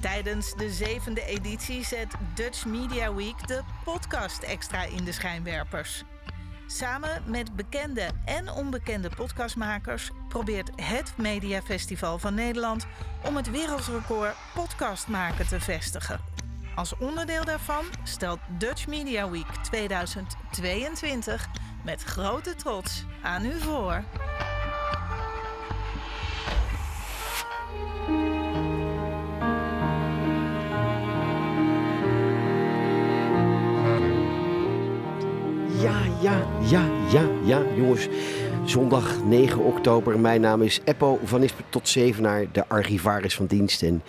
Tijdens de zevende editie zet Dutch Media Week de podcast extra in de schijnwerpers. Samen met bekende en onbekende podcastmakers probeert het Mediafestival van Nederland om het wereldrecord podcast maken te vestigen. Als onderdeel daarvan stelt Dutch Media Week 2022 met grote trots aan u voor. Ja, ja, ja, ja, jongens. Zondag 9 oktober. Mijn naam is Eppo van Ispen tot Zevenaar, de archivaris van dienst en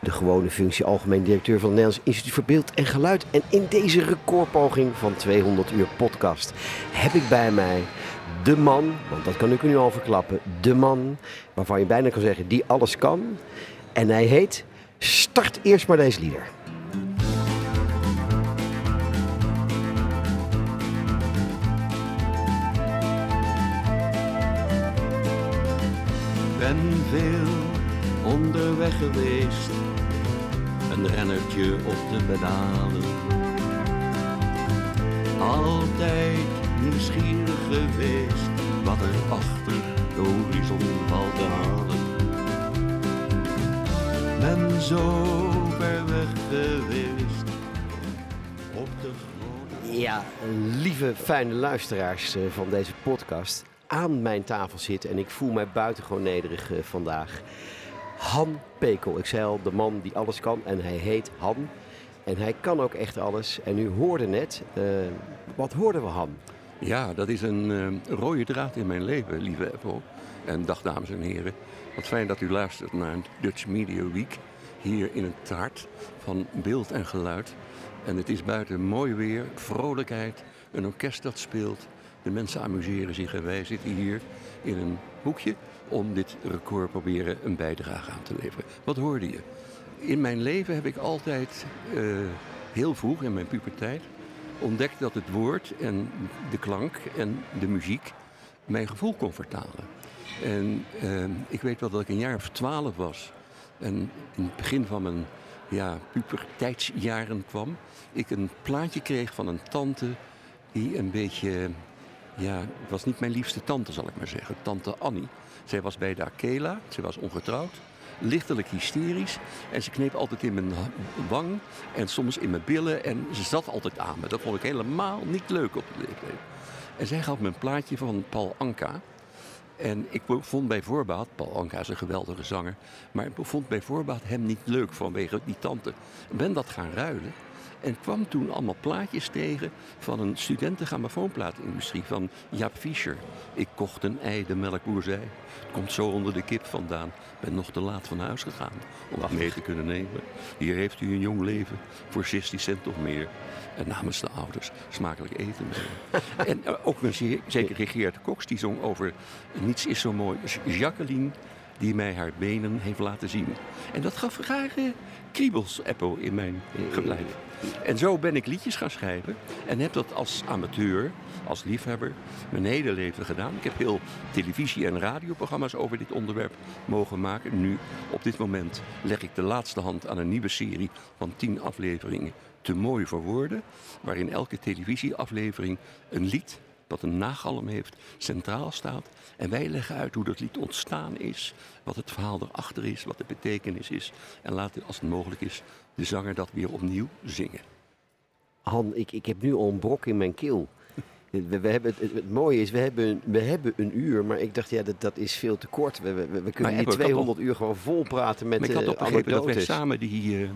de gewone functie algemeen directeur van het Nederlands Instituut voor Beeld en Geluid. En in deze recordpoging van 200 uur podcast heb ik bij mij de man, want dat kan ik u nu al verklappen, de man waarvan je bijna kan zeggen die alles kan. En hij heet Start eerst maar deze lieder. Ben veel onderweg geweest. Een rennertje op de pedalen. Altijd nieuwsgierig geweest wat er achter de horizon valt te halen. Ben zo ver weg geweest op de grote. Ja, lieve fijne luisteraars eh, van deze podcast. Aan mijn tafel zitten en ik voel mij buitengewoon nederig eh, vandaag. Han Pekel, ik zei al, de man die alles kan en hij heet Han. En hij kan ook echt alles. En u hoorde net, eh, wat hoorden we Han? Ja, dat is een eh, rode draad in mijn leven, lieve Apple. En dag dames en heren. Wat fijn dat u luistert naar Dutch Media Week. Hier in het hart van beeld en geluid. En het is buiten mooi weer, vrolijkheid, een orkest dat speelt. De mensen amuseren zich en wij zitten hier in een hoekje om dit record proberen een bijdrage aan te leveren. Wat hoorde je? In mijn leven heb ik altijd eh, heel vroeg in mijn puberteit ontdekt dat het woord en de klank en de muziek mijn gevoel kon vertalen. En eh, ik weet wel dat ik een jaar of twaalf was en in het begin van mijn ja, puberteitsjaren kwam, ik een plaatje kreeg van een tante die een beetje, ja, het was niet mijn liefste tante zal ik maar zeggen, tante Annie. Zij was bij de Akela, ze was ongetrouwd, lichtelijk hysterisch. En ze kneep altijd in mijn wang en soms in mijn billen. En ze zat altijd aan me. Dat vond ik helemaal niet leuk op de leeftijd. En zij gaf me een plaatje van Paul Anka. En ik vond bij voorbaat, Paul Anka is een geweldige zanger, maar ik vond bij voorbaat hem niet leuk vanwege die tante. Ik ben dat gaan ruilen en kwam toen allemaal plaatjes tegen van een studentengrammofoonplaatindustrie van Jaap Fischer. Ik kocht een ei, de melkboer zei. Het komt zo onder de kip vandaan. Ben nog te laat van huis gegaan om het mee te kunnen nemen. Hier heeft u een jong leven voor 16 cent of meer. En namens de ouders smakelijk eten mee. en eh, ook een zeer- zeker Geert Cox die zong over Niets is zo mooi. als Jacqueline die mij haar benen heeft laten zien. En dat gaf graag eh, kriebels, Eppo, in mijn geblijf. En zo ben ik liedjes gaan schrijven. En heb dat als amateur, als liefhebber, mijn hele leven gedaan. Ik heb heel televisie- en radioprogramma's over dit onderwerp mogen maken. Nu, op dit moment, leg ik de laatste hand aan een nieuwe serie van tien afleveringen. Te mooi voor woorden. Waarin elke televisieaflevering een lied wat een nagalm heeft, centraal staat. En wij leggen uit hoe dat lied ontstaan is, wat het verhaal erachter is, wat de betekenis is. En laten, als het mogelijk is, de zanger dat weer opnieuw zingen. Han, ik, ik heb nu al een brok in mijn keel. We, we hebben, het, het mooie is, we hebben, we hebben een uur, maar ik dacht, ja, dat, dat is veel te kort. We, we, we kunnen hier Ebbe, ik had 200 uur gewoon vol praten met Maar ik had begrepen dat wij anekdotes. samen die eh,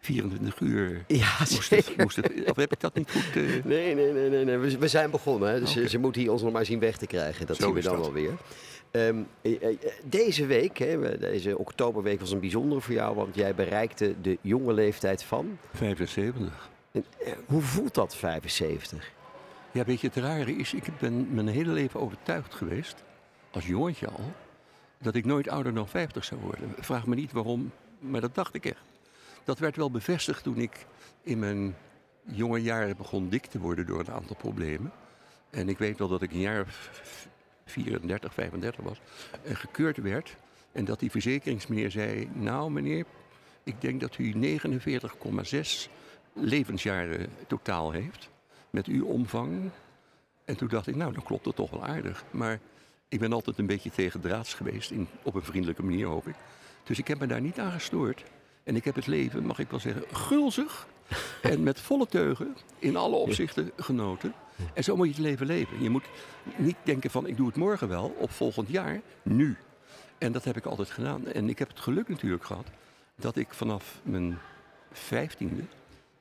24 uur Ja, moesten, zeker. moesten... Of heb ik dat niet goed... eh, Nee, nee, nee, nee, nee. We, we zijn begonnen. Hè. Dus Oké. ze moeten hier ons nog maar zien weg te krijgen. Dat Zo zien we dan dat. wel weer. Ehm, eh, eh, deze week, hè, deze oktoberweek was een bijzondere voor jou, want jij bereikte de jonge leeftijd van. 75. En, hoe voelt dat, 75? Ja, weet je, het rare is, ik ben mijn hele leven overtuigd geweest, als jongetje al, dat ik nooit ouder dan 50 zou worden. Vraag me niet waarom, maar dat dacht ik echt. Dat werd wel bevestigd toen ik in mijn jonge jaren begon dik te worden door een aantal problemen. En ik weet wel dat ik een jaar of 34, 35 was en gekeurd werd. En dat die verzekeringsmeneer zei, nou meneer, Ik denk dat u 49,6 levensjaren totaal heeft. Met uw omvang. En toen dacht ik, nou, dan klopt het toch wel aardig. Maar ik ben altijd een beetje tegendraads geweest. In, op een vriendelijke manier, hoop ik. Dus ik heb me daar niet aan gestoord. En ik heb het leven, mag ik wel zeggen, gulzig en met volle teugen in alle opzichten genoten. En zo moet je het leven leven. Je moet niet denken van ik doe het morgen wel of volgend jaar, nu. En dat heb ik altijd gedaan. En ik heb het geluk natuurlijk gehad dat ik vanaf mijn vijftiende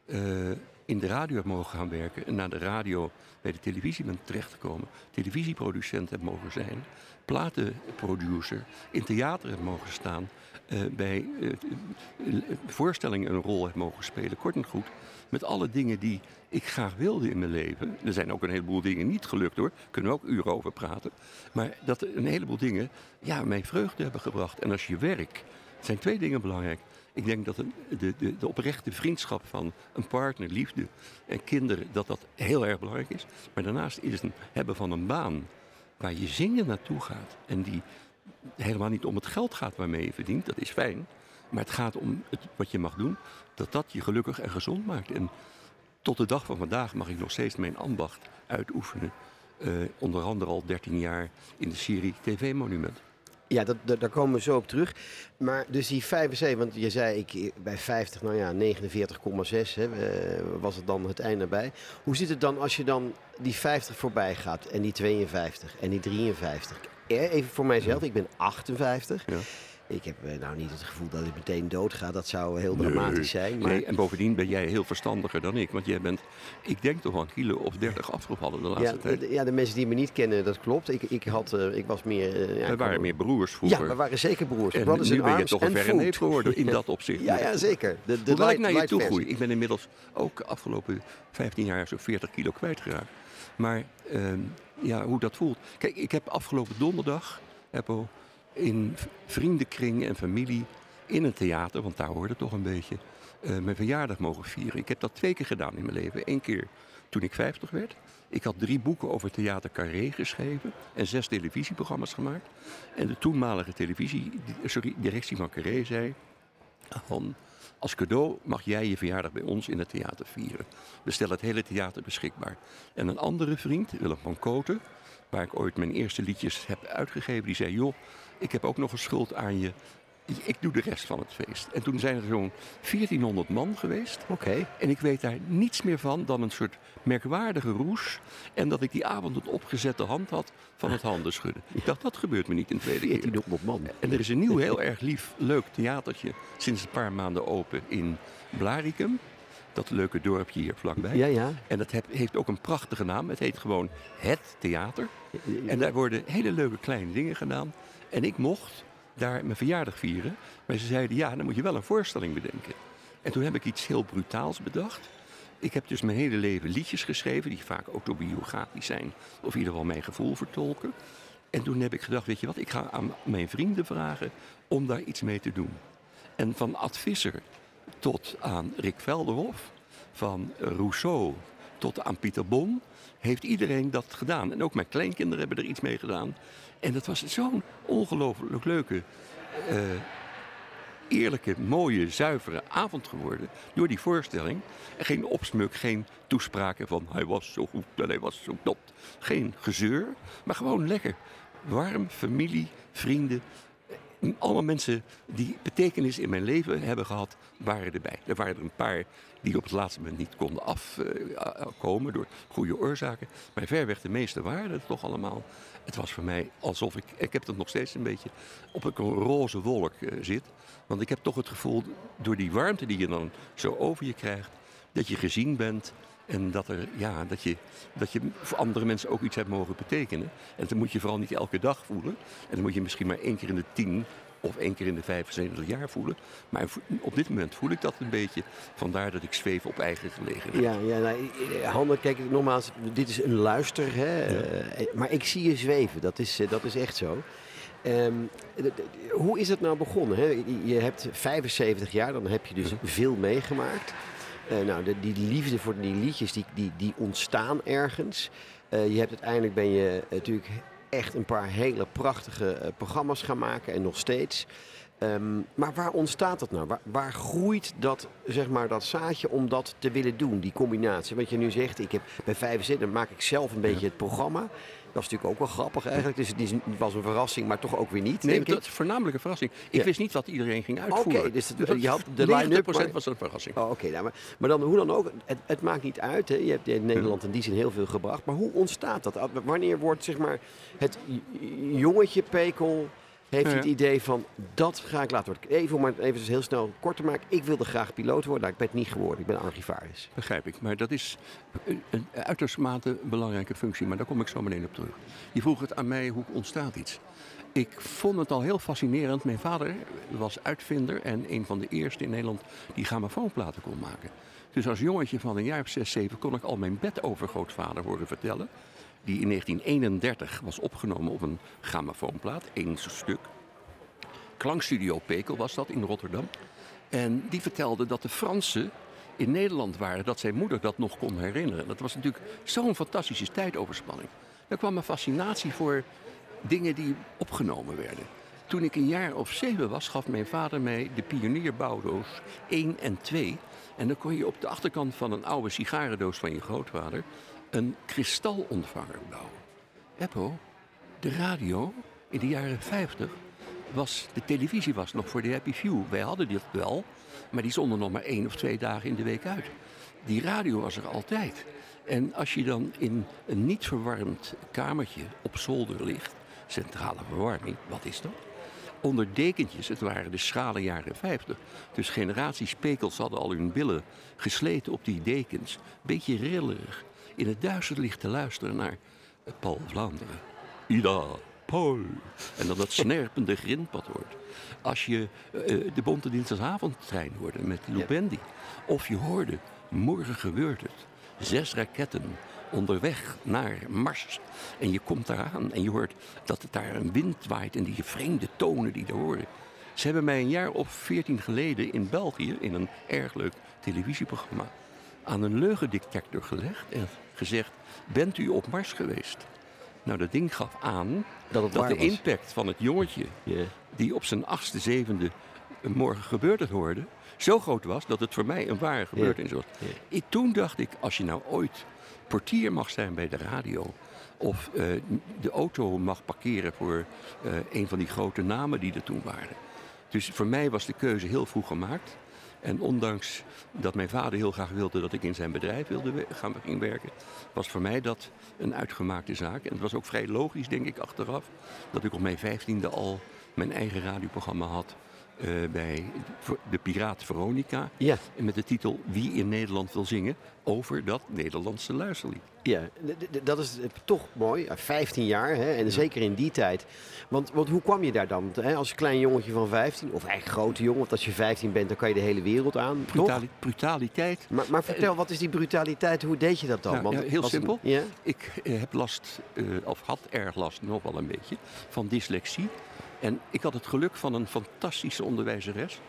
uh, in de radio heb mogen gaan werken. En naar de radio bij de televisie ben terechtgekomen. Televisieproducent heb mogen zijn. Platenproducer. In theater heb mogen staan. Uh, bij uh, voorstellingen een rol heb mogen spelen. Kort en goed. Met alle dingen die ik graag wilde in mijn leven. Er zijn ook een heleboel dingen niet gelukt hoor. Kunnen we ook uren over praten. Maar dat een heleboel dingen ja, mij vreugde hebben gebracht. En als je werk. zijn twee dingen belangrijk. Ik denk dat de, de, de oprechte vriendschap van een partner, liefde en kinderen, dat dat heel erg belangrijk is. Maar daarnaast is het hebben van een baan waar je zingen naartoe gaat. En die helemaal niet om het geld gaat waarmee je verdient, dat is fijn. Maar het gaat om het, wat je mag doen, dat dat je gelukkig en gezond maakt. En tot de dag van vandaag mag ik nog steeds mijn ambacht uitoefenen. Uh, onder andere al 13 jaar in de serie TV Monument. Ja, dat, daar komen we zo op terug. Maar dus die 75, want je zei ik bij 50, nou ja, 49,6 was het dan het einde bij. Hoe zit het dan als je dan die 50 voorbij gaat en die 52 en die 53? Even voor mijzelf, ik ben 58. Ja. Ik heb eh, nou niet het gevoel dat ik meteen doodga. Dat zou heel dramatisch zijn. Maar... Nee, en bovendien ben jij heel verstandiger dan ik. Want jij bent, ik denk toch wel een kilo of 30 afgevallen de laatste ja, tijd. Ja, de mensen die me niet kennen, dat klopt. Ik, ik, had, uh, ik was meer... Uh, ja, we waren meer broers vroeger. Ja, we waren zeker broers. En nu ben je toch een verre neef geworden in dat opzicht. Ja, ja zeker. De, de Hoe ik naar je toe groei. Ik ben inmiddels ook de afgelopen 15 jaar zo'n 40 kilo kwijtgeraakt. Maar uh, ja, hoe dat voelt. Kijk, ik heb afgelopen donderdag... Apple, in vriendenkring en familie in een theater, want daar hoorde toch een beetje, uh, mijn verjaardag mogen vieren. Ik heb dat twee keer gedaan in mijn leven. Eén keer toen ik 50 werd. Ik had drie boeken over theater Carré geschreven en zes televisieprogramma's gemaakt. En de toenmalige televisie, sorry, directie van Carré zei van als cadeau mag jij je verjaardag bij ons in het theater vieren. We stellen het hele theater beschikbaar. En een andere vriend, Willem van Koten, waar ik ooit mijn eerste liedjes heb uitgegeven, die zei: Joh, ik heb ook nog een schuld aan je. Ik doe de rest van het feest. En toen zijn er zo'n 1400 man geweest. Oké. En ik weet daar niets meer van dan een soort merkwaardige roes. En dat ik die avond een opgezette hand had van het handen schudden. Ik dacht, dat gebeurt me niet in tweede keer. 1400 man. En er is een nieuw, heel erg lief, leuk theatertje sinds een paar maanden open in Blaricum. Dat leuke dorpje hier vlakbij. Ja, ja. En dat heeft ook een prachtige naam. Het heet gewoon Het Theater. En daar worden hele leuke kleine dingen gedaan. En ik mocht daar mijn verjaardag vieren. Maar ze zeiden, ja, dan moet je wel een voorstelling bedenken. En toen heb ik iets heel brutaals bedacht. Ik heb dus mijn hele leven liedjes geschreven, die vaak autobiografisch zijn. Of in ieder geval mijn gevoel vertolken. En toen heb ik gedacht, weet je wat, ik ga aan mijn vrienden vragen om daar iets mee te doen. En van Ad Visser tot aan Rick Velderhof, van Rousseau tot aan Pieter Bon, heeft iedereen dat gedaan. En ook mijn kleinkinderen hebben er iets mee gedaan. En dat was zo'n ongelooflijk leuke, uh, eerlijke, mooie, zuivere avond geworden. Door die voorstelling. En geen opsmuk, geen toespraken van hij was zo goed en hij was zo top. Geen gezeur, maar gewoon lekker. Warm, familie, vrienden. Alle mensen die betekenis in mijn leven hebben gehad, waren erbij. Er waren er een paar die op het laatste moment niet konden afkomen door goede oorzaken. Maar verreweg de meeste waren het toch allemaal. Het was voor mij alsof ik, ik heb het nog steeds een beetje, op een roze wolk uh, zit. Want ik heb toch het gevoel, door die warmte die je dan zo over je krijgt, dat je gezien bent. En dat, er, ja, dat, je, dat je voor andere mensen ook iets hebt mogen betekenen. En dat moet je vooral niet elke dag voelen. En dan moet je misschien maar één keer in de tien of één keer in de 75 jaar voelen. Maar op dit moment voel ik dat een beetje. Vandaar dat ik zweef op eigen gelegenheid. Ja, ja nou, kijk, nogmaals, dit is een luister. Hè? Eh, maar ik zie je zweven, dat is, eh, dat is echt zo. Um, hoe is het nou begonnen? Hè? Je hebt 75 jaar, dan heb je dus veel meegemaakt. Uh, nou, de, die liefde voor die liedjes, die, die, die ontstaan ergens. Uh, je hebt uiteindelijk ben je natuurlijk echt een paar hele prachtige uh, programma's gaan maken en nog steeds. Ehm, maar waar ontstaat dat nou? Waar, waar, groeit dat, zeg maar, dat zaadje om dat te willen doen, die combinatie? Wat je nu zegt, ik heb bij 75 dan maak ik zelf een beetje het programma. Dat is natuurlijk ook wel grappig eigenlijk. Dus het was een verrassing, maar toch ook weer niet. Nee, dat is voornamelijk een verrassing. Ik wist niet wat iedereen ging uitvoeren. Oké, dus, je had de line-up. Maar... was een verrassing. Oh, Oké, nou, maar, maar, dan hoe dan ook, het, het maakt niet uit. Hè. Je hebt in Nederland in die zin heel veel gebracht. Maar hoe ontstaat dat? Wanneer wordt zeg maar, het jongetje Pekel heeft het idee van dat ga ik laten worden. Even om het even heel snel kort te maken. Ik wilde graag piloot worden. Nou, ik ben het niet geworden. Ik ben archivaris. Begrijp ik. Maar dat is een, een uitermate belangrijke functie. Maar daar kom ik zo meteen op terug. Je vroeg het aan mij, hoe ontstaat iets? Ik vond het al heel fascinerend. Mijn vader was uitvinder en een van de eerste in Nederland die grammofoonplaten kon maken. Dus als jongetje van een jaar of zes, zeven kon ik al mijn bedovergrootvader horen vertellen die in 1931 was opgenomen op een grammofoonplaat, één stuk. Klankstudio Pekel was dat in Rotterdam. En die vertelde dat de Fransen in Nederland waren, dat zijn moeder dat nog kon herinneren. Dat was natuurlijk zo'n fantastische tijdoverspanning. Er kwam een fascinatie voor dingen die opgenomen werden. Toen ik een jaar of zeven was, gaf mijn vader mij de pionierbouwdoos 1 en 2. En dan kon je op de achterkant van een oude sigarendoos van je grootvader een kristalontvanger bouwen. Eppo, de radio in de jaren 50 was, de televisie was nog voor de Happy Few. Wij hadden dit wel, maar die zonden nog maar één of twee dagen in de week uit. Die radio was er altijd. En als je dan in een niet verwarmd kamertje op zolder ligt, centrale verwarming, wat is dat? Onder dekentjes, het waren de schrale jaren 50. Dus generaties pekels hadden al hun billen gesleten op die dekens. Beetje rillerig in het duister licht te luisteren naar Paul Vlaanderen. Ida, Paul. En dan dat snerpende grindpad hoort. Als je uh, de Bonte Dinsdagavondtrein hoorde met Lubendi. Of je hoorde, morgen gebeurt het. Zes raketten onderweg naar Mars. En je komt eraan en je hoort dat het daar een wind waait en die vreemde tonen die er horen. Ze hebben mij een jaar of veertien geleden in België, in een erg leuk televisieprogramma, aan een leugendetector gelegd en gezegd: Bent u op Mars geweest? Nou, dat ding gaf aan dat, dat de impact van het jongetje, die op zijn achtste, zevende morgen gebeurd het hoorde, zo groot was dat het voor mij een ware gebeurtenis was. toen dacht ik: als je nou ooit portier mag zijn bij de radio. Of uh, de auto mag parkeren voor uh, een van die grote namen die er toen waren. Dus voor mij was de keuze heel vroeg gemaakt. En ondanks dat mijn vader heel graag wilde dat ik in zijn bedrijf wilde gaan ging werken, was voor mij dat een uitgemaakte zaak. En het was ook vrij logisch, denk ik, achteraf, dat ik op mijn vijftiende al mijn eigen radioprogramma had. Uh, bij de Piraat Veronica. Ja. Met de titel Wie in Nederland wil zingen over dat Nederlandse luisterlied. Ja, dat is toch mooi. 15 jaar, hè? en zeker in die tijd. Want, want hoe kwam je daar dan? Hè? Als klein jongetje van 15, of eigenlijk grote jongen, want als je 15 bent, dan kan je de hele wereld aan. Brutali brutaliteit. Maar, maar vertel, wat is die brutaliteit? Hoe deed je dat dan? Nou, want, heel simpel. ja? Ik uh, heb last, uh, of had erg last, nog wel een beetje, van dyslexie. En ik had het geluk van een fantastische onderwijzeres.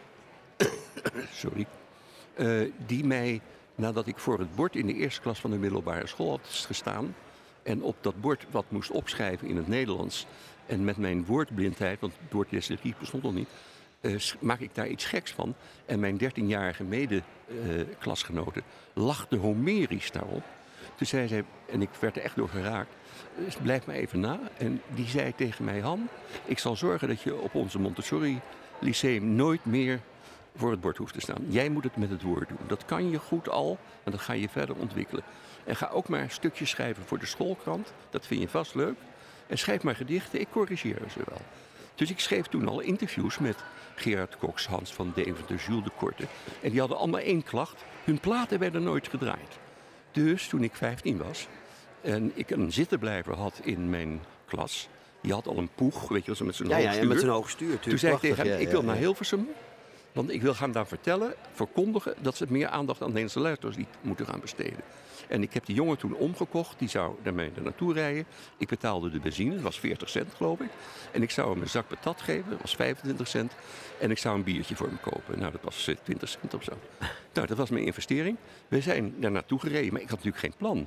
Sorry. Uh, die mij nadat ik voor het bord in de eerste klas van de middelbare school had gestaan. En op dat bord wat moest opschrijven in het Nederlands. En met mijn woordblindheid, want het woord dyslexie bestond nog niet. Uh, maak ik daar iets geks van. En mijn 13-jarige mede-klasgenoten uh, lachten homerisch daarop. Toen zei zij, en ik werd er echt door geraakt, dus blijf me even na. En die zei tegen mij, Han, ik zal zorgen dat je op onze Montessori Lyceum nooit meer voor het bord hoeft te staan. Jij moet het met het woord doen. Dat kan je goed al en dat ga je verder ontwikkelen. En ga ook maar stukjes schrijven voor de schoolkrant. Dat vind je vast leuk. En schrijf maar gedichten, ik corrigeer ze wel. Dus ik schreef toen al interviews met Gerard Cox, Hans van Deventer, Jules de Korte. En die hadden allemaal één klacht. Hun platen werden nooit gedraaid. Dus toen ik 15 was en ik een zittenblijver had in mijn klas... Die had al een poeg, weet je wel, met zijn ja, hoogstuur. Ja, met zijn hoogstuur. Toen zei ik tegen hem, ik wil naar Hilversum. Want ik wil gaan daar vertellen, verkondigen, dat ze meer aandacht aan Nederlandse luisteraars moeten gaan besteden. En ik heb die jongen toen omgekocht, die zou daarmee er naartoe rijden. Ik betaalde de benzine, dat was 40 cent geloof ik. En ik zou hem een zak patat geven, dat was 25 cent. En ik zou een biertje voor hem kopen. Nou, dat was 20 cent of zo. Nou, dat was mijn investering. We zijn daar naartoe gereden, maar ik had natuurlijk geen plan.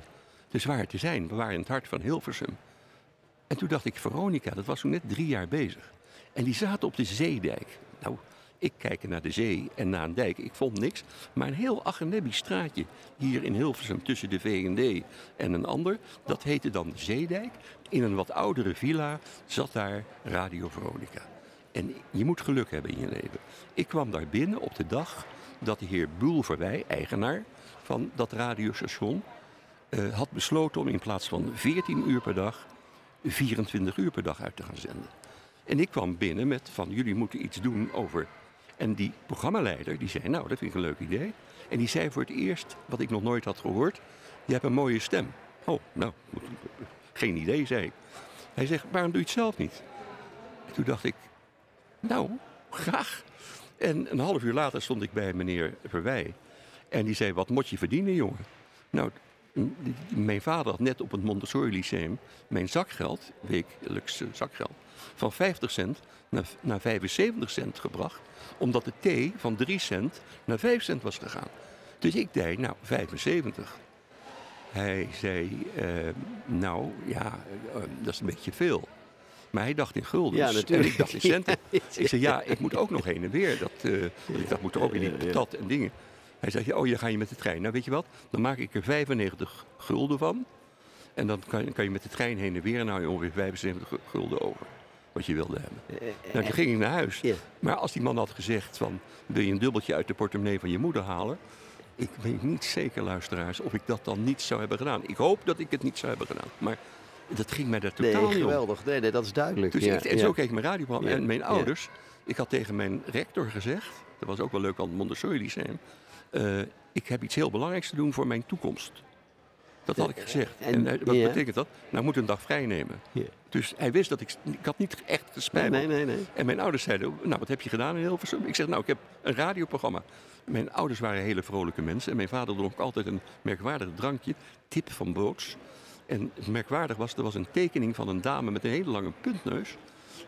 Dus waar te zijn, we waren in het hart van Hilversum. En toen dacht ik, Veronica, dat was toen net drie jaar bezig. En die zaten op de zeedijk Nou, ik kijk naar de zee en naar een dijk. Ik vond niks. Maar een heel Agenebbi straatje hier in Hilversum tussen de V&D en een ander. Dat heette dan Zeedijk. In een wat oudere villa zat daar Radio Veronica. En je moet geluk hebben in je leven. Ik kwam daar binnen op de dag dat de heer Bulverwij, eigenaar van dat radiostation, uh, had besloten om in plaats van 14 uur per dag 24 uur per dag uit te gaan zenden. En ik kwam binnen met van jullie moeten iets doen over. En die programmaleider die zei, nou dat vind ik een leuk idee. En die zei voor het eerst, wat ik nog nooit had gehoord, je hebt een mooie stem. Oh, nou, geen idee, zei ik. Hij zegt, waarom doe je het zelf niet? En toen dacht ik, nou, graag. En een half uur later stond ik bij meneer Verwij. En die zei, wat moet je verdienen, jongen? Nou, mijn vader had net op het Montessori Lyceum mijn zakgeld, wekelijks zakgeld, van 50 cent naar, naar 75 cent gebracht. Omdat de thee van 3 cent naar 5 cent was gegaan. Dus ik deed, nou, 75. Hij zei, uh, nou ja, uh, dat is een beetje veel. Maar hij dacht in gulden. Ja, natuurlijk. En ik dacht in centen. ik zei, ja, ik moet ook nog heen en weer. Dat, uh, dat moet er ook in die patat en dingen. Hij zei, oh, je ga je met de trein. Nou, weet je wat? Dan maak ik er 95 gulden van. En dan kan, kan je met de trein heen en weer en hou je ongeveer 75 gulden over. Wat je wilde hebben. Nou, toen ging ik naar huis. Maar als die man had gezegd van, wil je een dubbeltje uit de portemonnee van je moeder halen? Ik weet niet zeker, luisteraars, of ik dat dan niet zou hebben gedaan. Ik hoop dat ik het niet zou hebben gedaan. Maar dat ging mij daar totaal nee, geweldig. Nee, nee, dat is duidelijk. Dus ik, en zo keek ik mijn radioprogramma. En mijn ouders, ik had tegen mijn rector gezegd... dat was ook wel leuk aan het Montessori Lyceum... Uh, ik heb iets heel belangrijks te doen voor mijn toekomst. Dat had ik gezegd. En, en wat betekent dat? Nou, ik moet een dag vrij nemen. Dus hij wist dat ik... Ik had niet echt gespijt. Nee, nee, nee. En mijn ouders zeiden, nou, wat heb je gedaan in Hilversum? Ik zeg, nou, ik heb een radioprogramma. Mijn ouders waren hele vrolijke mensen. En mijn vader dronk altijd een merkwaardig drankje. Tip van Boots. En merkwaardig was, er was een tekening van een dame met een hele lange puntneus.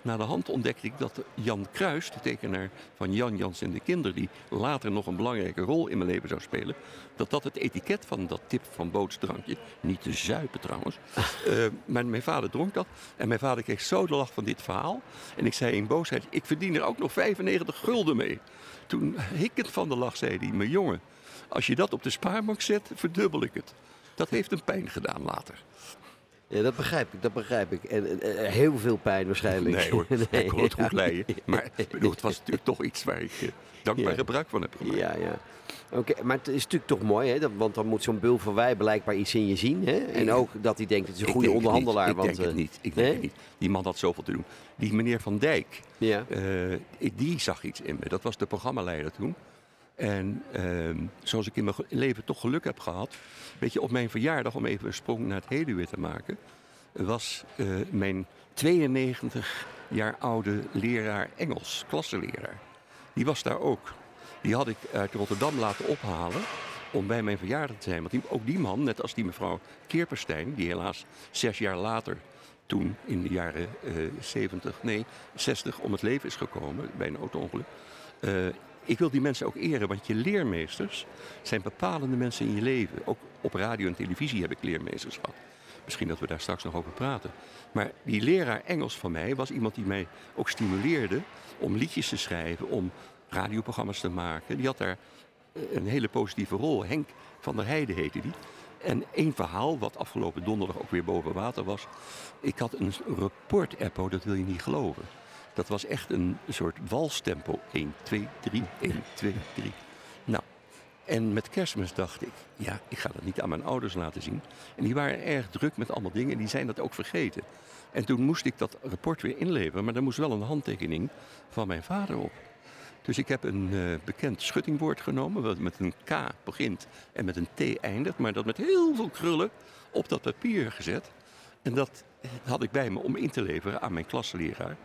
Na de hand ontdekte ik dat Jan Kruis, de tekenaar van Jan Jans en de Kinderen, die later nog een belangrijke rol in mijn leven zou spelen, dat dat het etiket van dat tip van bootsdrankje, niet te zuipen trouwens, uh, maar mijn vader dronk dat. En mijn vader kreeg zo de lach van dit verhaal. En ik zei in boosheid, ik verdien er ook nog 95 gulden mee. Toen hikkend van de lach zei hij, mijn jongen, als je dat op de spaarbank zet, verdubbel ik het. Dat heeft een pijn gedaan later. Ja, dat begrijp ik, dat begrijp ik. En, heel veel pijn waarschijnlijk. Nee hoor, nee, ik kon het goed leiden. Maar bedoel, het was natuurlijk toch iets waar ik uh, dankbaar gebruik van heb gemaakt. Ja, ja. Oké, maar het is natuurlijk toch mooi, hè? want dan moet zo'n Bul van Wij blijkbaar iets in je zien. Hè? En ook dat hij denkt, het is een goede onderhandelaar. Ik want, denk het eh, niet. Ik denk het niet. Die man had zoveel te doen. Die meneer Van Dijk, ja. uh, die zag iets in me. Dat was de programmaleider toen. En uh, zoals ik in mijn leven toch geluk heb gehad. Weet je, op mijn verjaardag, om even een sprong naar het heden weer te maken. was uh, mijn 92 jaar oude leraar Engels, klasseleraar. Die was daar ook. Die had ik uit Rotterdam laten ophalen om bij mijn verjaardag te zijn. Want ook die man, net als die mevrouw Keerperstein, die helaas zes jaar later, toen in de jaren uh, 70, nee, 60 om het leven is gekomen bij een auto-ongeluk. Uh, ik wil die mensen ook eren, want je leermeesters zijn bepalende mensen in je leven. Ook op radio en televisie heb ik leermeesters gehad. Misschien dat we daar straks nog over praten. Maar die leraar Engels van mij was iemand die mij ook stimuleerde om liedjes te schrijven, om radioprogramma's te maken. Die had daar eh, een hele positieve rol. Henk van der Heijden heette die. En één verhaal, wat afgelopen donderdag ook weer boven water was. Ik had een rapport-appo, dat wil je niet geloven. Dat was echt een soort walstempo. 1, 2, 3, 1, 2, 3. Nou, en met kerstmis dacht ik, ja, ik ga dat niet aan mijn ouders laten zien. En die waren erg druk met allemaal dingen en die zijn dat ook vergeten. En toen moest ik dat rapport weer inleveren, maar er moest wel een handtekening van mijn vader op. Dus ik heb een uh, bekend schuttingwoord genomen, wat met een K begint en met een T eindigt, maar dat met heel veel krullen op dat papier gezet. En dat had ik bij me om in te leveren aan mijn klasleraar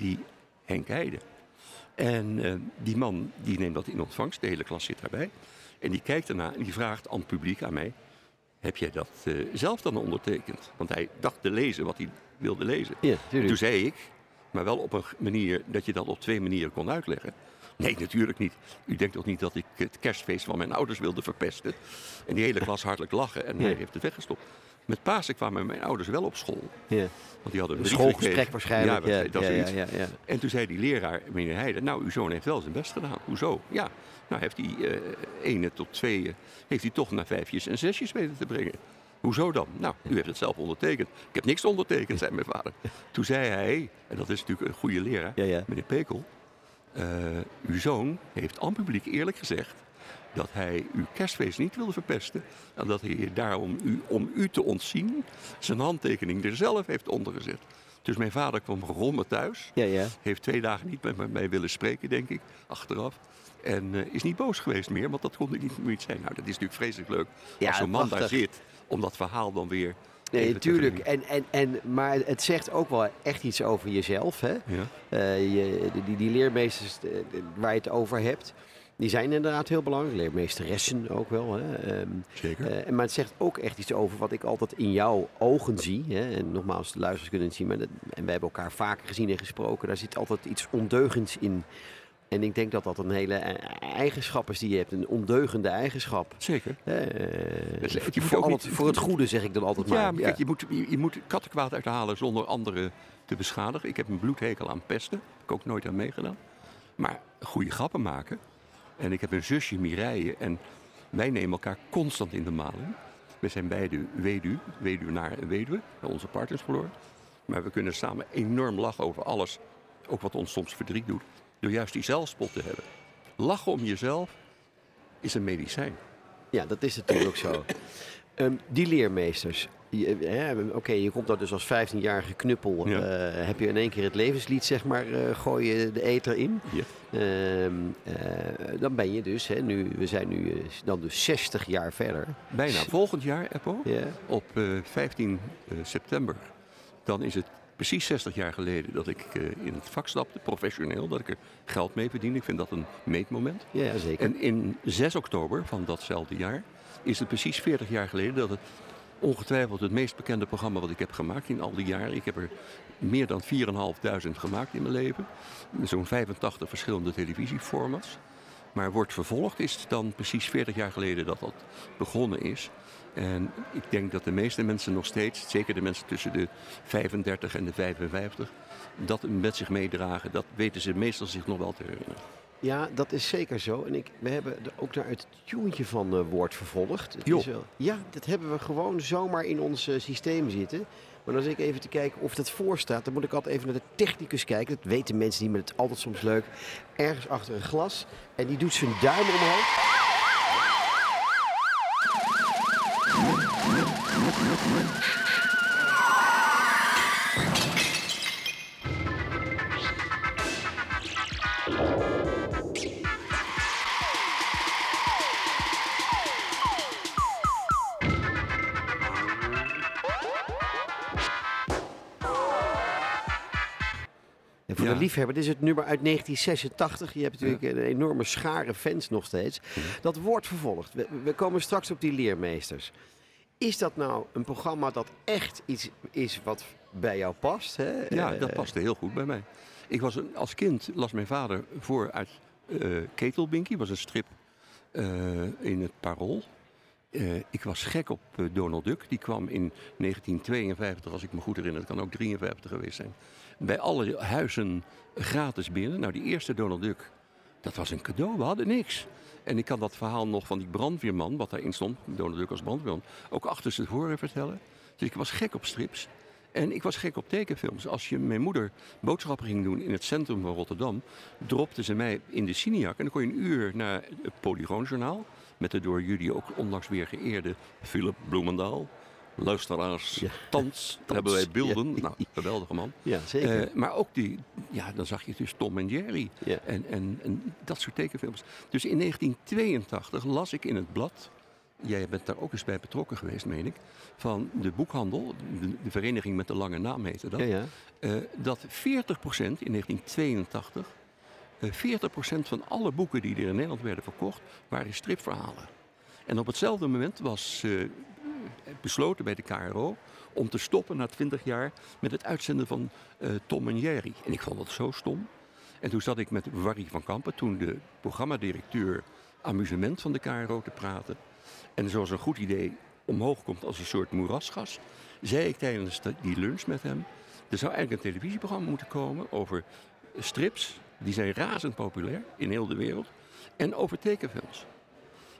die Henk Heide. En uh, die man die neemt dat in ontvangst, de hele klas zit daarbij. En die kijkt ernaar en die vraagt aan het publiek, aan mij... heb jij dat uh, zelf dan ondertekend? Want hij dacht te lezen wat hij wilde lezen. Ja, toen zei ik, maar wel op een manier dat je dat op twee manieren kon uitleggen. Nee, natuurlijk niet. U denkt toch niet dat ik het kerstfeest van mijn ouders wilde verpesten? En die hele klas hartelijk lachen en hij heeft het weggestopt. Met Pasen kwamen mijn ouders wel op school. Ja. Want die hadden Een schoolgesprek waarschijnlijk. Ja, Ja, dat, ja, zoiets. ja, ja. En toen zei die leraar, meneer Heijden, nou, uw zoon heeft wel zijn best gedaan. Hoezo? Ja, nou heeft hij eh ene tot tweeën, heeft hij toch naar vijfjes en zesjes weten te brengen. Hoezo dan? Nou, u heeft het zelf ondertekend. Ik heb niks ondertekend, zei mijn vader. Toen zei hij, en dat is natuurlijk een goede leraar, meneer Pekel, eh, uw zoon heeft aan publiek eerlijk gezegd dat hij uw kerstfeest niet wilde verpesten. En dat hij daarom u, om u te ontzien zijn handtekening er zelf heeft ondergezet. Dus mijn vader kwam gerommen thuis. Ja, ja. Heeft twee dagen niet met mij willen spreken, denk ik, achteraf. En eh, is niet boos geweest meer, want dat kon niet, niet zijn. Nou, dat is natuurlijk vreselijk leuk Ja, als zo'n man daar zit. Om dat verhaal dan weer... Nee, natuurlijk. En, en, en, maar het zegt ook wel echt iets over jezelf. Hè? Ja. Eh, je, die, die leermeesters eh, waar je het over hebt, die zijn inderdaad heel belangrijk. Leermeesteressen ook wel. Hè? Ehm, Zeker. eh, maar het zegt ook echt iets over wat ik altijd in jouw ogen zie. Hè? En nogmaals, de luisteraars kunnen het zien. Maar dat, en wij hebben elkaar vaker gezien en gesproken. Daar zit altijd iets ondeugends in. En ik denk dat dat een hele eh, eigenschap is die je hebt. Een ondeugende eigenschap. Zeker. Het- je moet voor, ook al niet- het, voor het goede zeg ik dan altijd maar. Ja, maar kijk, je moet, je, je moet kattenkwaad uithalen zonder anderen te beschadigen. Ik heb een bloedhekel aan pesten. Heb ik ook nooit aan meegedaan. Maar goede grappen maken. En ik heb een zusje, Mireille. En wij nemen elkaar constant in de maling. We zijn beide weduw, weduwnaar en weduwe. Onze partners verloren. Maar we kunnen samen enorm lachen over alles. Ook wat ons soms verdriet doet. Door juist die zelfspot te hebben. Lachen om jezelf is een medicijn. Ja, dat is natuurlijk ook zo. Ehm, die leermeesters. Hè, Oké, je komt daar dus als 15-jarige knuppel. Ja. eh, heb je in één keer het levenslied, zeg maar, eh, gooi je de eter in. Ja. Ehm, eh, dan ben je dus, hè, nu, we zijn nu eh, dan dus 60 jaar verder. Bijna volgend jaar, Eppo. Ja. Op eh, 15 eh, september, dan is het precies 60 jaar geleden dat ik eh, in het vak stapte, professioneel, dat ik er geld mee verdien. Ik vind dat een meetmoment. Ja, zeker. En in 6 oktober van datzelfde jaar is het precies 40 jaar geleden dat het ongetwijfeld het meest bekende programma wat ik heb gemaakt in al die jaren. Ik heb er meer dan 4.500 gemaakt in mijn leven. Zo'n 85 verschillende televisieformats. Maar wordt vervolgd is dan precies 40 jaar geleden dat dat begonnen is. En ik denk dat de meeste mensen nog steeds, zeker de mensen tussen de 35 en de 55, dat met zich meedragen. Dat weten ze meestal zich nog wel te herinneren. Ja, dat is zeker zo. En ik, we hebben er ook naar het tuentje van eh woord vervolgd. Het is ja, dat hebben we gewoon zomaar in ons eh, systeem zitten. Maar als ik even te kijken of dat voor staat, dan moet ik altijd even naar de technicus kijken. Dat weten mensen niet, maar het is altijd soms leuk. Ergens achter een glas. En die doet zijn duim omhoog. Liefhebber, dit is het nummer uit 1986. Je hebt natuurlijk een enorme schare fans nog steeds. Dat wordt vervolgd. We, we komen straks op die leermeesters. Is dat nou een programma dat echt iets is wat bij jou past? Hè? Ja, Eh, dat paste heel goed bij mij. Ik was een, als kind las mijn vader voor uit eh Ketelbinkie, was een strip eh, in het Parool. Eh, ik was gek op eh, Donald Duck. Die kwam in 1952, als ik me goed herinner, het kan ook 53 geweest zijn. Bij alle huizen gratis binnen. Nou, die eerste Donald Duck, dat was een cadeau. We hadden niks. En ik kan dat verhaal nog van die brandweerman, wat daarin stond, Donald Duck als brandweerman, ook achter zijn horen vertellen. Dus ik was gek op strips. En ik was gek op tekenfilms. Als je mijn moeder boodschappen ging doen in het centrum van Rotterdam, dropte ze mij in de Cineac. En dan kon je een uur naar het Polygoonjournaal. Met de door jullie ook onlangs weer geëerde Philip Bloemendaal. Luisteraars, Ja. thans hebben wij beelden. Ja. Nou, geweldige man. Ja, zeker. Eh, maar ook die, ja, dan zag je dus Tom en Jerry. Ja. En, en, en dat soort tekenfilms. Dus in 1982 las ik in het blad, jij bent daar ook eens bij betrokken geweest, meen ik, van de boekhandel, de, de vereniging met de lange naam heette dat, ja, ja. eh, dat 40% in 1982, eh 40% van alle boeken die er in Nederland werden verkocht, waren stripverhalen. En op hetzelfde moment was eh, besloten bij de KRO om te stoppen na 20 jaar met het uitzenden van eh, Tom en Jerry. En ik vond dat zo stom. En toen zat ik met Warrie van Kampen, toen de programmadirecteur amusement van de KRO, te praten. En zoals een goed idee omhoog komt als een soort moerasgas, zei ik tijdens die lunch met hem, er zou eigenlijk een televisieprogramma moeten komen over strips, die zijn razend populair in heel de wereld, en over tekenfilms.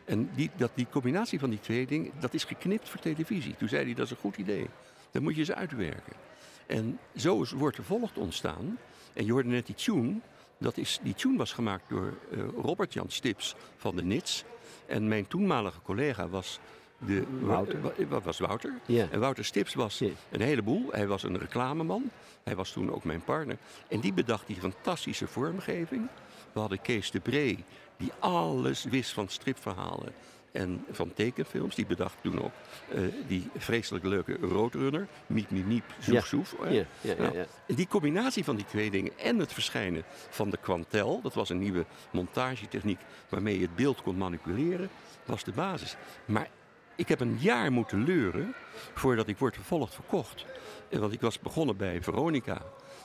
En die, dat, die combinatie van die twee dingen, dat is geknipt voor televisie. Toen zei hij, dat is een goed idee. Dan moet je ze uitwerken. En zo is, wordt er volgt ontstaan. En je hoorde net die tune. Dat is, die tune was gemaakt door uh, Robert-Jan Stips van de NITS. En mijn toenmalige collega was de, Wouter. Wa, was Wouter. Ja. En Wouter Stips was een heleboel. Hij was een reclameman. Hij was toen ook mijn partner. En die bedacht die fantastische vormgeving. We hadden Kees de Bree, die alles wist van stripverhalen en van tekenfilms. Die bedacht toen ook eh, die vreselijk leuke Roadrunner. Miep, miep, miep, zoef, zoef. Ja, ja, ja, Nou, ja. en die combinatie van die twee dingen en het verschijnen van de Quantel, dat was een nieuwe montagetechniek waarmee je het beeld kon manipuleren, was de basis. Maar ik heb een jaar moeten leuren voordat ik word vervolgd verkocht. En Want ik was begonnen bij Veronica.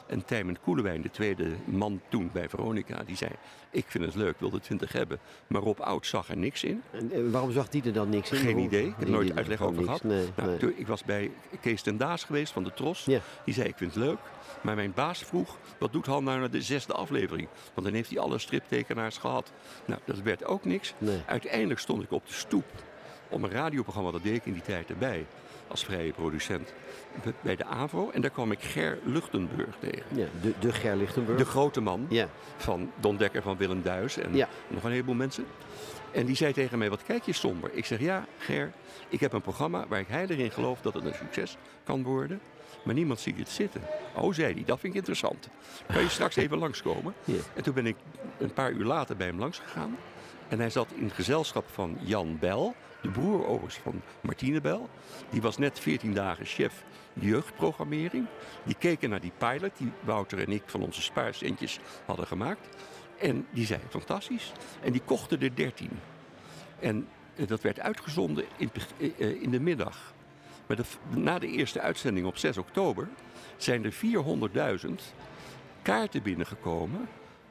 En Tijmen Koelewijn, de tweede man toen bij Veronica, die zei: Ik vind het leuk, wil de 20 hebben. Maar Rob Oud zag er niks in. En, eh, waarom zag die er dan niks in? Geen idee. Ik heb nooit uitleg over gehad. Nee, Nou, nee. toen- ik was bij Kees ten Daas geweest van de Tros. Ja. Die zei, ik vind het leuk. Maar mijn baas vroeg, wat doet Han nou naar de zesde aflevering? Want dan heeft hij alle striptekenaars gehad. Nou, dat werd ook niks. Nee. Uiteindelijk stond ik op de stoep om een radioprogramma, dat deed ik in die tijd erbij, als vrije producent, bij de AVRO. En daar kwam ik Ger Luchtenburg tegen. Ja, de, de Ger Lichtenburg. De grote man ja. van Don Dekker van Willem Duis en Ja. nog een heleboel mensen. En die zei tegen mij, wat kijk je somber? Ik zeg, ja Ger, ik heb een programma waar ik heilig in geloof dat het een succes kan worden. Maar niemand ziet het zitten. Oh, zei hij, dat vind ik interessant. Kan je straks even langskomen? Ja. En toen ben ik een paar uur later bij hem langs gegaan. En hij zat in gezelschap van Jan Bel, de broer overigens van Martine Bel. Die was net 14 dagen chef jeugdprogrammering. Die keken naar die pilot die Wouter en ik van onze spaarcentjes hadden gemaakt. En die zei, fantastisch. En die kochten er 13. En eh, dat werd uitgezonden in, eh, eh, in de middag. Maar de, na de eerste uitzending op 6 oktober zijn er 400.000 kaarten binnengekomen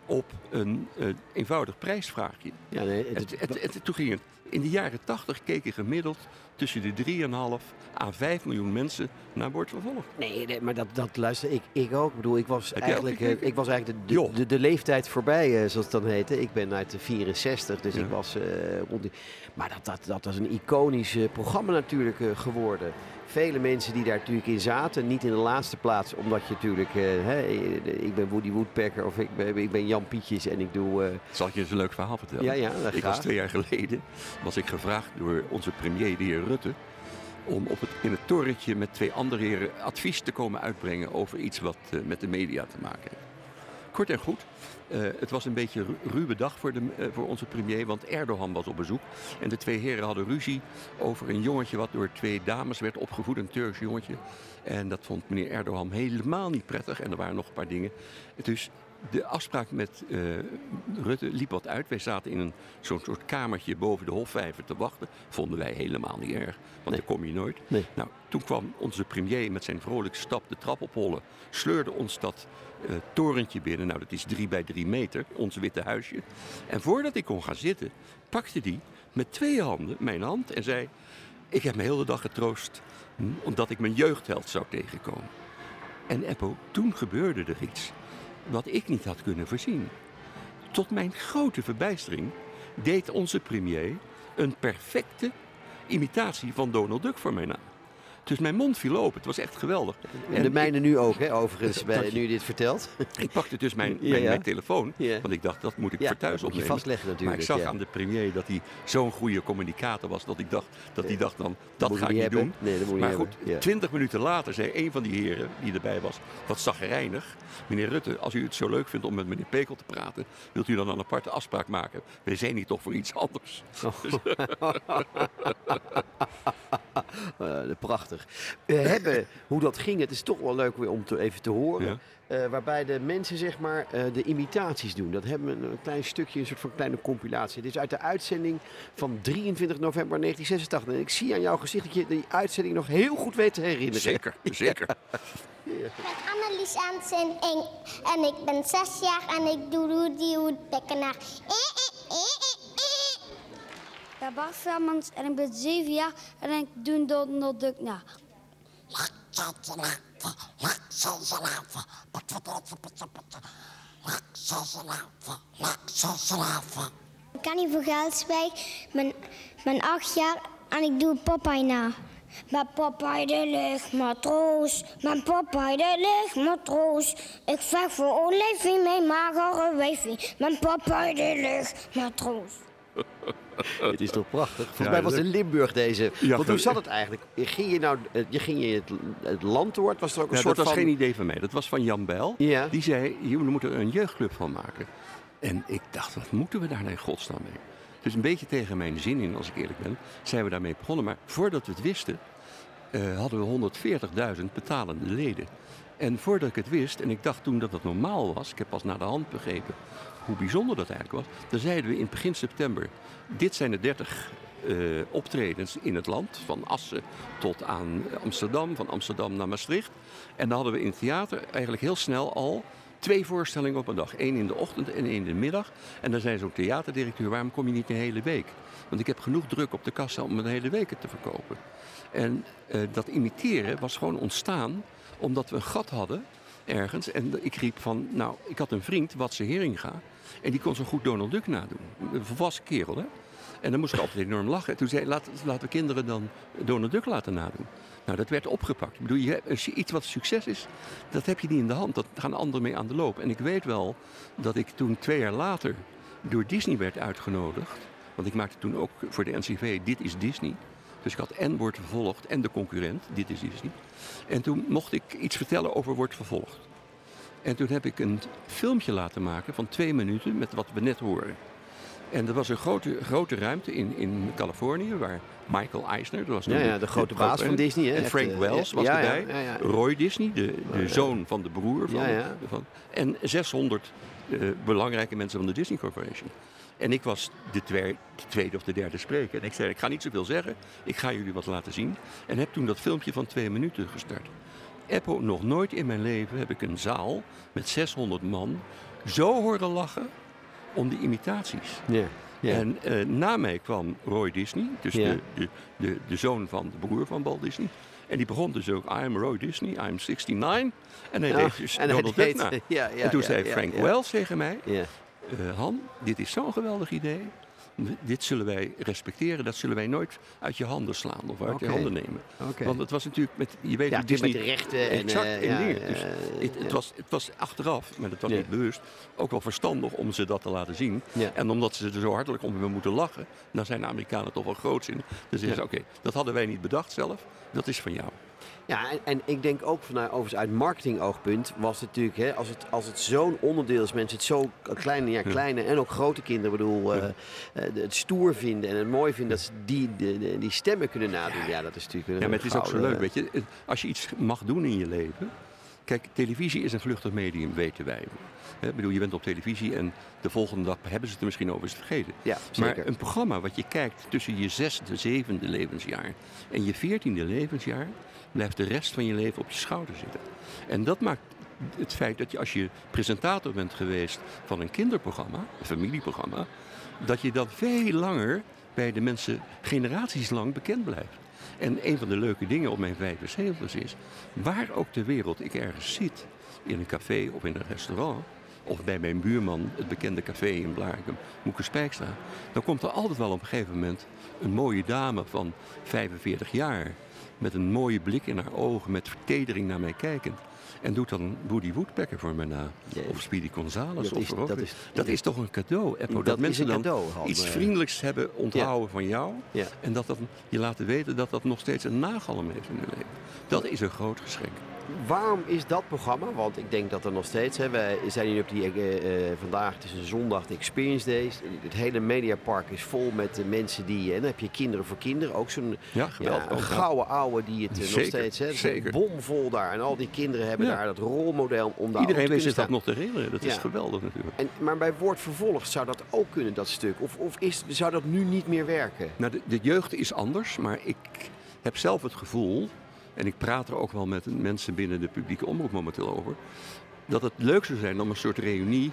op een eenvoudig prijsvraagje. ja, nee, het, Het, het, het- toen ging het. In de jaren 80 keken gemiddeld tussen de 3,5 à 5 miljoen mensen naar Wordt Vervolgd. nee, nee, maar dat, dat luister ik, ik ook. Ik bedoel, ik was eigenlijk, ik was eigenlijk de, de, Joh. de, de leeftijd voorbij, eh, zoals het dan heette. Ik ben uit de 64, dus Ja. ik was eh, rond die... Maar dat, dat, dat was een iconisch eh, programma natuurlijk geworden. Vele mensen die daar natuurlijk in zaten. Niet in de laatste plaats, omdat je natuurlijk... ik ben Woody Woodpecker of ik ben, ik ben Jan Pietjes en ik doe... Zal ik je eens een leuk verhaal vertellen? ja, ja, dat Ik was twee jaar geleden was ik gevraagd door onze premier, de heer Rutte, om op het, in het torentje met twee andere heren advies te komen uitbrengen over iets wat eh, met de media te maken heeft. Kort en goed, eh, het was een beetje ru- ruwe dag voor, de, eh, voor onze premier, want Erdogan was op bezoek. En de twee heren hadden ruzie over een jongetje wat door twee dames werd opgevoed, een Turks jongetje. En dat vond meneer Erdogan helemaal niet prettig en er waren nog een paar dingen. Dus de afspraak met eh, Rutte liep wat uit. Wij zaten in een zo'n soort kamertje boven de Hofvijver te wachten. Vonden wij helemaal niet erg, want Nee. daar kom je nooit. Nee. Nou, toen kwam onze premier met zijn vrolijke stap de trap oprollen. Sleurde ons dat eh, torentje binnen. Nou, dat is drie bij drie meter, ons witte huisje. En voordat ik kon gaan zitten, pakte hij met twee handen mijn hand en zei... Ik heb me heel de dag getroost omdat ik mijn jeugdheld zou tegenkomen. En Eppo, toen gebeurde er iets wat ik niet had kunnen voorzien. Tot mijn grote verbijstering deed onze premier een perfecte imitatie van Donald Duck voor mij na. Dus mijn mond viel open. Het was echt geweldig. En de mijne nu ook, hè, overigens, bij, nu je dit vertelt. Ik pakte dus mijn, mijn, ja. mijn telefoon, Ja. want ik dacht dat moet ik Ja, voor thuis moet je opnemen. vastleggen maar natuurlijk. ik zag aan de premier dat hij zo'n goede communicator was dat ik dacht dat hij dacht dan dat moet ga ik niet hebben. doen. Nee, dat moet Maar goed, twintig minuten later zei een van die heren die erbij was, wat zagrijnig. Meneer Rutte, als u het zo leuk vindt om met meneer Pekel te praten, wilt u dan een aparte afspraak maken? Wij zijn hier toch voor iets anders. Eh, prachtig. We hebben hoe dat ging. Het is toch wel leuk weer om te, even te horen. Ja. Eh, waarbij de mensen zeg maar eh, de imitaties doen. Dat hebben we een klein stukje, een soort van kleine compilatie. Dit is uit de uitzending van 23 november 1986. En ik zie aan jouw gezicht dat je die uitzending nog heel goed weet te herinneren. Zeker, zeker. Ik ben Annelies Ansen en, en ik ben zes jaar en ik doe Rudy Woodpecker naar. Eh, eh, ben Bart Velmans en ik ben zeven jaar en ik doe Donald Duck na. Ik kan niet voor Gelswijk. Ik ben, ben acht jaar en ik doe Popeye na. Met Popeye de lichtmatroos, met Popeye de lichtmatroos. Ik vecht voor Olivie, mijn magere wijfie. Met Popeye de lichtmatroos. Het is toch prachtig? Volgens mij was in Limburg deze. Want hoe zat het eigenlijk? Ging je nou eh, je ging je het, het land door? Was er ook een soort dat was van... geen idee van mij. Dat was van Jan Bijl. Die zei, jullie moeten er een jeugdclub van maken. En ik dacht, wat moeten we daar nou in godsnaam mee? Dus een beetje tegen mijn zin in, als ik eerlijk ben, zijn we daarmee begonnen. Maar voordat we het wisten, eh, hadden we 140.000 betalende leden. En voordat ik het wist, en ik dacht toen dat het normaal was, ik heb pas naar de hand begrepen hoe bijzonder dat eigenlijk was. Dan zeiden we in begin september, dit zijn de 30 eh, optredens in het land, van Assen tot aan Amsterdam, van Amsterdam naar Maastricht. En dan hadden we in het theater eigenlijk heel snel al twee voorstellingen op een dag. Eén in de ochtend en één in de middag. En dan zei zo'n theaterdirecteur, waarom kom je niet een hele week? Want ik heb genoeg druk op de kassa om een hele week te verkopen. En eh, dat imiteren was gewoon ontstaan omdat we een gat hadden ergens. En ik riep van, nou, ik had een vriend, Watse Heringa. En die kon zo goed Donald Duck nadoen. Een volwassen kerel, hè. En dan moest ik altijd enorm lachen. Toen zei laat, laten we kinderen dan Donald Duck laten nadoen. Nou, dat werd opgepakt. Ik bedoel, je iets wat succes is, dat heb je niet in de hand. Dat gaan anderen mee aan de loop. En ik weet wel dat ik toen twee jaar later door Disney werd uitgenodigd. Want ik maakte toen ook voor de NCV Dit is Disney. Dus ik had en Wordt Vervolgd en de concurrent, Dit is Disney. En toen mocht ik iets vertellen over Wordt Vervolgd. En toen heb ik een filmpje laten maken van twee minuten met wat we net horen. En er was een grote, grote ruimte in, in Californië waar Michael Eisner, dat was Ja, de grote baas van Disney, hè, En Frank eh, Wells was ja, erbij. ja, ja. Roy Disney, de, de zoon van de broer van, van en 600 eh, belangrijke mensen van de Disney Corporation. En ik was de, de tweede of de derde spreker. En ik zei, ik ga niet zoveel zeggen, ik ga jullie wat laten zien. En heb toen dat filmpje van twee minuten gestart. Eppo, nog nooit in mijn leven heb ik een zaal met 600 man zo horen lachen om die imitaties. Ja. En eh, na mij kwam Roy Disney, dus de, de, de, de zoon van de broer van Walt Disney. En die begon dus ook, I'm Roy Disney, I'm 69. En hij Ja, deed dus Donald Duck na. ja, ja, en toen ja, zei Frank. Wells tegen mij, eh, Han, dit is zo'n geweldig idee. Dit zullen wij respecteren, dat zullen wij nooit uit je handen slaan of uit je handen nemen. Want het was natuurlijk met, je weet Ja, het is met de rechten en, Exact, eh, en ja, dingen. Dus eh, het, het, was, het was achteraf, maar dat was niet bewust, ook wel verstandig om ze dat te laten zien. En omdat ze er zo hartelijk om hebben moeten lachen, dan zijn de Amerikanen toch wel groots in. Dus zeggen ze, oké, dat hadden wij niet bedacht zelf, dat is van jou. Ja, en, en ik denk ook vanuit, overigens uit marketingoogpunt was het natuurlijk, hè, als het, als het zo'n onderdeel is, mensen het zo kleine, ja, kleine en ook grote kinderen, bedoel, eh, eh, het stoer vinden en het mooi vinden dat ze die, de, die stemmen kunnen nadoen. Ja, dat is natuurlijk een Ja, maar het is ook zo leuk, weet je. Als je iets mag doen in je leven. Kijk, televisie is een vluchtig medium, weten wij. Ik bedoel, je bent op televisie en de volgende dag hebben ze het er misschien over, het vergeten. Ja, zeker. Maar een programma wat je kijkt tussen je zesde, zevende levensjaar en je veertiende levensjaar, blijft de rest van je leven op je schouder zitten. En dat maakt het feit dat je als je presentator bent geweest van een kinderprogramma, een familieprogramma, dat je dan veel langer bij de mensen generaties lang bekend blijft. En een van de leuke dingen op mijn 75 is, waar ook ter wereld ik ergens zit, in een café of in een restaurant, of bij mijn buurman, het bekende café in Blarikum, Moeke Spijkstra, dan komt er altijd wel op een gegeven moment een mooie dame van 45 jaar, met een mooie blik in haar ogen, met vertedering naar mij kijkend. En doet dan Woody Woodpecker voor me na. Of Speedy Gonzales. Dat of is- dat is- dat is toch een cadeau, Eppo. Dat, mensen dan cadeau, iets vriendelijks hebben onthouden van jou. Ja. En dat dat je laten weten dat dat nog steeds een nagalm heeft in je leven. Dat is een groot geschenk. Waarom is dat programma? Want ik denk dat er nog steeds. Hè, wij zijn hier op die. eh, eh, vandaag, het is een zondag, de Experience Days. Het hele Mediapark is vol met mensen die. En dan heb je kinderen voor kinderen. Ook zo'n. Ja, geweldig. Ja, een gouden ouwe die het eh, nog steeds. Hè, zeker. bomvol daar. En al die kinderen hebben Ja. daar dat rolmodel om daar. Iedereen weet zich dat nog te herinneren. Dat is geweldig natuurlijk. En, maar bij woord vervolgd zou dat ook kunnen, dat stuk. Of, of is, zou dat nu niet meer werken? Nou, de, de jeugd is anders, maar ik heb zelf het gevoel, en ik praat er ook wel met mensen binnen de publieke omroep momenteel over, dat het leuk zou zijn om een soort reunie,